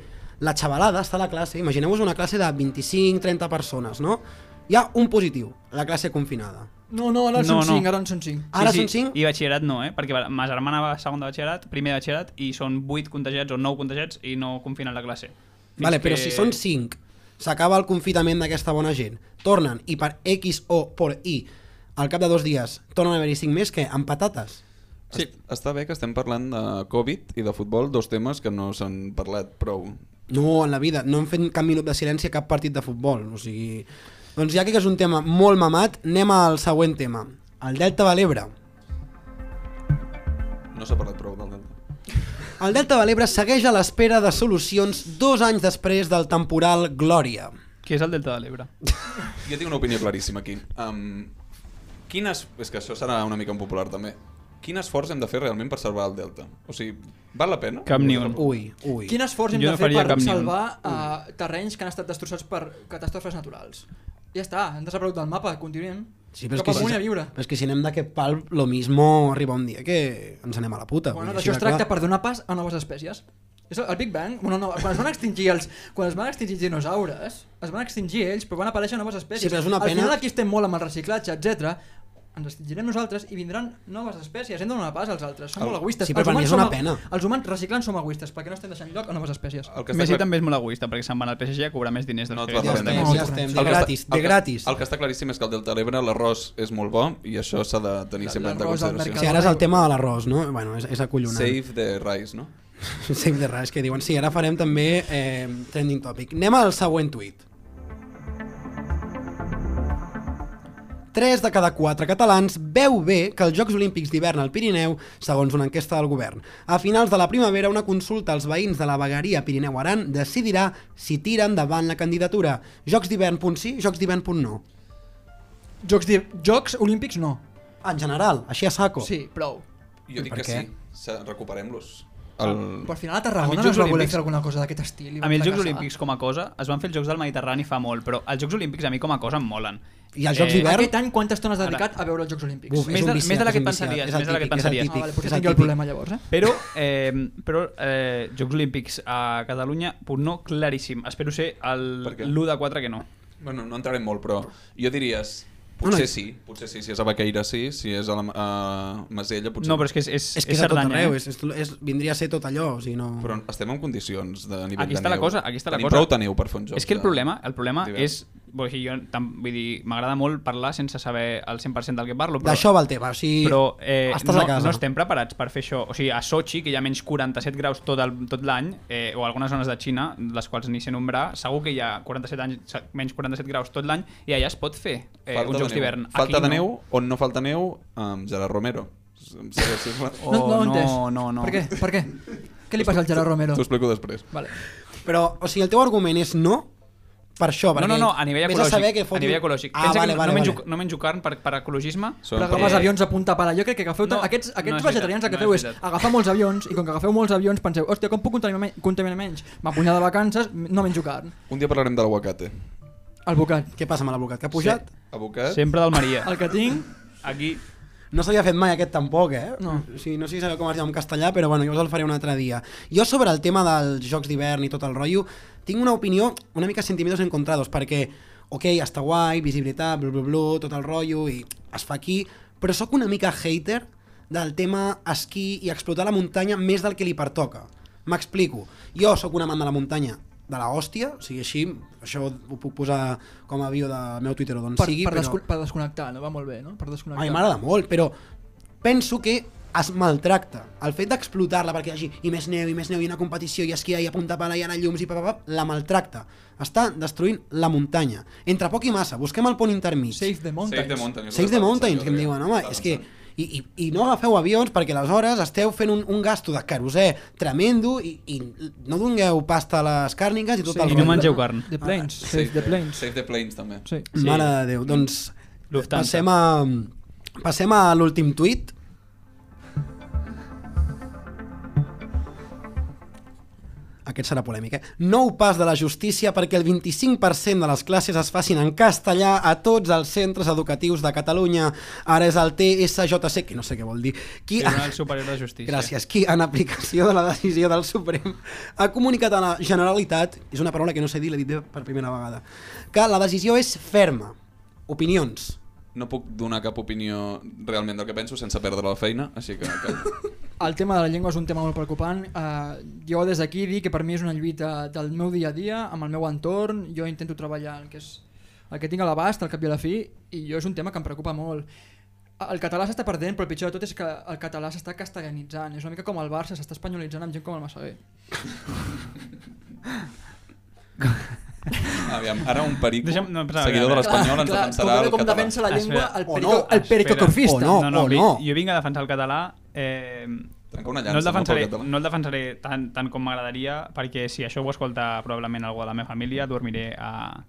la xavalada està a la classe, imagineu-vos una classe de 25-30 persones, no? Hi ha un positiu, la classe confinada. No, no, ara en No, són no. 5, ara en són 5. Ara sí, són sí, 5? I batxillerat no, eh? Perquè ma germana va a segon de batxillerat, primer de batxillerat, i són 8 contagiats o 9 contagiats i no confinen la classe. Fins Vale, però que- si són 5, s'acaba el confinament d'aquesta bona gent, tornen i per X o per Y, al cap de dos dies, tornen a haver-hi 5 més, que amb patates. Sí. Està bé que estem parlant de Covid i de futbol, dos temes que no s'han parlat prou. No, en la vida, no hem fet cap minut de silenci a cap partit de futbol, o sigui... Doncs ja que és un tema molt mamat, anem al següent tema. El Delta de l'Ebre. No s'ha parlat prou del Delta. El Delta de l'Ebre segueix a l'espera de solucions dos anys després del temporal Glòria. Què és el Delta de l'Ebre? [LAUGHS] Jo tinc una opinió claríssima aquí. Um, Quin es... És que això serà una mica impopular també. Quin esforç hem de fer realment per salvar el Delta? O sigui, val la pena? Cap ni un. Ui, ui. Quin esforç hem Jo de no fer per salvar uh, terrenys que han estat destrossats per catàstrofes naturals? Ja està, han desaparegut del mapa, continuem. Sí, però és, que amunt si, a viure. però és que si anem d'aquest pal, lo mismo arriba un dia que ens anem a la puta. Bueno, d'això es tracta clar. per donar pas a noves espècies. És el Big Bang, bueno, no, quan es van extingir els, quan es van extingir els dinosaures, es van extingir ells, però van aparèixer noves espècies. Sí, però és una Al pena- final aquí estem molt amb el reciclatge, etc. Ens extingirem nosaltres i vindran noves espècies. Hem de donar pas als altres. Som El- molt egoistes. Sí, però Els per mi humans és una som- pena. Els humans reciclant som egoistes perquè no estem deixant lloc a noves espècies. El que Messi clar- també és molt egoista perquè se'n van al PSG a cobrar més diners dels No que Ja estem, de ja estem, El de gratis, de el que- gratis. El que està claríssim és que al Delta de l'Ebre l'arròs és molt bo i això s'ha de tenir sempre en consideració. Sí, ara és el tema de l'arròs, no? Bueno, és, és acollonant. Save the rice, no? [LAUGHS] Save the rice, que diuen. Sí, ara farem també eh, trending topic. Anem al següent tuit. 3 de cada 4 catalans veu bé que els Jocs Olímpics d'hivern al Pirineu, segons una enquesta del govern. A finals de la primavera, una consulta als veïns de la vegueria Pirineu-Aran decidirà si tira endavant la candidatura. Jocs d'hivern punt sí, Jocs d'hivern punt no. Jocs. Jocs olímpics no. En general, així a saco. Sí, prou. Jo dic que què? sí. Se- Recuperem-los. El... Però al final a A Tarragona els no es va voler Olímpics- fer alguna cosa d'aquest estil. i A mi els Jocs. Olímpics com a cosa, es van fer els Jocs del Mediterrani fa molt, però els Jocs Olímpics a mi com a cosa em molen. I els Jocs Eh, d'hivern... Aquest any quantes estones has dedicat a veure els Jocs Olímpics? Buf, més de- viciat, més de la que et pensaries, viciat, és el més de la que et típic, és el pensaries. típic, Ah, vale, potser és el tinc el típic. problema llavors, eh? Però, eh, però eh, Jocs Olímpics a Catalunya, punt no, claríssim. Espero ser el Per què? l'1 de 4 que no. Bueno, no entrarem molt, però jo diries... No, Potser no. sí, potser sí. Si és a Baqueira sí, si és a, la, a Masella potser No, però és que és, és, És que és a tot Cerdanya, arreu, eh? és, és, és, vindria a ser tot allò, o sigui, no... Però estem en condicions de nivell Aquí de està la neu. cosa, aquí està la Tenim cosa. prou de neu per fer un joc. És que el de- problema, el problema és... Vull dir, jo, tam, vull dir, m'agrada molt parlar sense saber el 100% del que parlo, però... D'això va el tema, o sigui, però eh, estàs no, a casa. no estem preparats per fer això. O sigui, a Sochi, que hi ha menys 47 graus tot el- tot l'any, eh, o algunes zones de Xina, les quals ni sé nombrar, segur que hi ha 47 anys, menys 47 graus tot l'any, i allà es pot fer eh, Falta uns de jocs neu. d'hivern. Falta de no. neu, on no falta neu, amb Gerard Romero. Oh, no, no, no, no, no. Per què? Per què? Què li passa al Gerard Romero? T'ho explico després. Vale. Però, o sigui, el teu argument és no per això, No, perquè no, no, a nivell vés ecològic. saber que a fotin- nivell ecològic. Ah, Pensa vale, que vale, no, menjo, vale. no menjo carn per, per ecologisme. Són Però agafes Eh, avions a punta pala. Jo crec que agafeu no, aquests, no aquests és vegetarians el que veritat, feu no és és agafar molts avions i com que agafeu molts avions penseu, hòstia, com puc contaminar, contaminar menys? M'apunyar de vacances, no menjo carn. Un dia parlarem de l'aguacate. El bocat. Què passa amb l'advocat? Que ha pujat? Abocat? Sempre del Maria. El que tinc... Aquí No s'havia fet mai aquest tampoc, eh? No. O sigui, no sé si sabeu com es diu en castellà, però bueno, jo us el faré un altre dia. Jo sobre el tema dels jocs d'hivern i tot el rotllo, tinc una opinió una mica sentimientos encontrados, perquè, ok, està guai, visibilitat, blu, blu, blu, tot el rotllo, i es fa aquí, però sóc una mica hater del tema esquí i explotar la muntanya més del que li pertoca. M'explico. Jo sóc un amant de la muntanya de la hòstia, o sigui, així, això ho puc posar com a bio del meu Twitter o d'on Per, sigui, per, però... descon per desconnectar, no? Va molt bé, no? Per desconnectar. A mi m'agrada molt, però penso que es maltracta. El fet d'explotar-la perquè hi hagi i més neu, i més neu, i una competició, i esquiar, i a punta pala, i anar llums, i papapap, la maltracta. Està destruint la muntanya. Entre poc i massa, busquem el punt intermig. Save the Mountains. Save the Mountains. Save the Mountains, que em diuen, home, és que... I, i, I no agafeu avions perquè aleshores esteu fent un, un gasto de carosè tremendo i, i no dongueu pasta a les càrniques i tot Sí. el I no mengeu carn. The Plains. Save, Save the Plains. Save the Plains, també. Sí. Sí. Mare de Déu. Doncs Lufthansa. passem a, passem a l'últim tuit. Aquest serà polèmic, eh? Nou pas de la justícia perquè el 25% de les classes es facin en castellà a tots els centres educatius de Catalunya. Ara és el TSJC, que no sé què vol dir. Qui, Tribunal Superior de Justícia. Gràcies. Qui, en aplicació de la decisió del Suprem, ha comunicat a la Generalitat, és una paraula que no sé dir, l'he dit per primera vegada, que la decisió és ferma. Opinions. No puc donar cap opinió realment del que penso sense perdre la feina, així que... que... [LAUGHS] El tema de la llengua és un tema molt preocupant. Uh, jo des d'aquí dic que per mi és una lluita del meu dia a dia, amb el meu entorn. Jo intento treballar el que, és, el que tinc a l'abast, al cap i a la fi, i jo és un tema que em preocupa molt. El català s'està perdent, però el pitjor de tot és que el català s'està castellanitzant. És una mica com el Barça s'està espanyolitzant amb gent com el Massaguer. [LAUGHS] Aviam, ara un perico, Deixa'm- no, però, seguidor de veure. l'Espanyol, ens Clar, defensarà el com català. defensa la llengua Espera. el perico, no, el perico corfista. O no. no, no, o no. jo vinc a defensar el català eh, una no llança, el defensaré, català. no el defensaré tant, tant com m'agradaria perquè si això ho escolta probablement algú de la meva família dormiré a,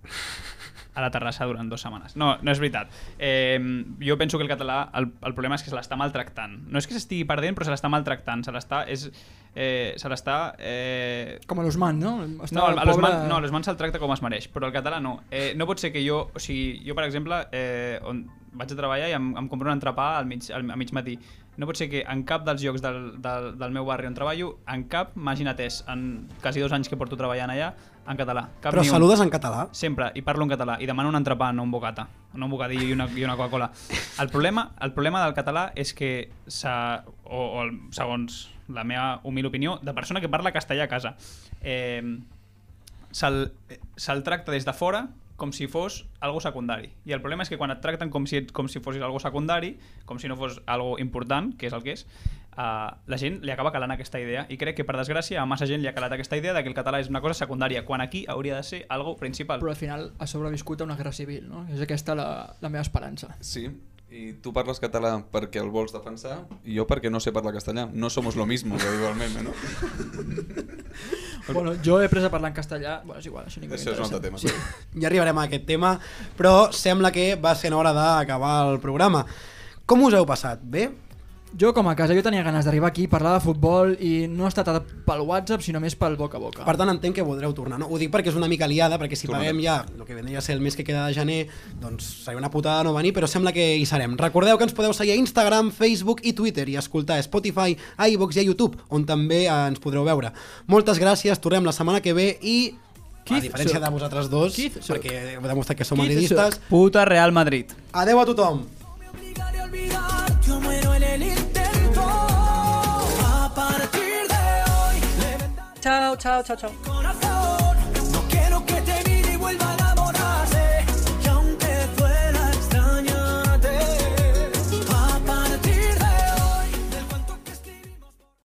a la terrassa durant dues setmanes. No, no és veritat. Eh, jo penso que el català, el, el problema és que se l'està maltractant. No és que s'estigui perdent, però se l'està maltractant. Se l'està... És, eh, se l'està... Eh... Com a l'Usman, no? Està No, el a l'Osman pobre- no, l'Osman se'l tracta com es mereix, però el català no. Eh, no pot ser que jo, o sigui, jo per exemple, eh, on vaig a treballar i em, em compro un entrepà al mig, al, a mig matí. No pot ser que en cap dels llocs del, del, del meu barri on treballo, en cap m'hagin atès en quasi dos anys que porto treballant allà en català. Cap Però saludes en català? Sempre, i parlo en català, i demano un entrepà, no un bocata, no un bocadillo i una, i una Coca-Cola. El problema, el problema del català és que, o, o segons la meva humil opinió, de persona que parla castellà a casa, eh, se'l se'l tracta des de fora com si fos algo secundari. I el problema és que quan et tracten com si, com si fossis algo secundari, com si no fos algo important, que és el que és, uh, la gent li acaba calant aquesta idea. I crec que, per desgràcia, a massa gent li ha calat aquesta idea de que el català és una cosa secundària, quan aquí hauria de ser algo principal. Però al final ha sobreviscut a una guerra civil, no? És aquesta la, la meva esperança. Sí, i tu parles català perquè el vols defensar i jo perquè no sé parlar castellà. No somos lo mismo, que diu el meme, no? [LAUGHS] Bueno, jo he après a parlar en castellà, bueno, és igual, això ningú Això és un altre tema. Sí. Ja arribarem a aquest tema, però sembla que va ser hora d'acabar el programa. Com us heu passat? Bé? Jo, com a casa, jo tenia ganes d'arribar aquí, parlar de futbol i no ha estat pel WhatsApp, sinó més pel boca a boca. Per tant, entenc que voldreu tornar. No? Ho dic perquè és una mica liada, perquè si Tornarem. paguem ja el que vendria a ser el mes que queda de gener, doncs seria una putada no venir, però sembla que hi serem. Recordeu que ens podeu seguir a Instagram, Facebook i Twitter i escoltar a Spotify, a iVox i a YouTube, on també eh, ens podreu veure. Moltes gràcies, tornem la setmana que ve i... a Keith diferència Soc. de vosaltres dos, Keith perquè heu demostrat que som Keith madridistes. Puta Real Madrid. Adeu a tothom! obligaré intento. A partir de hoy. Chao, chao, chao, chao. Quiero que te mire y vuelva a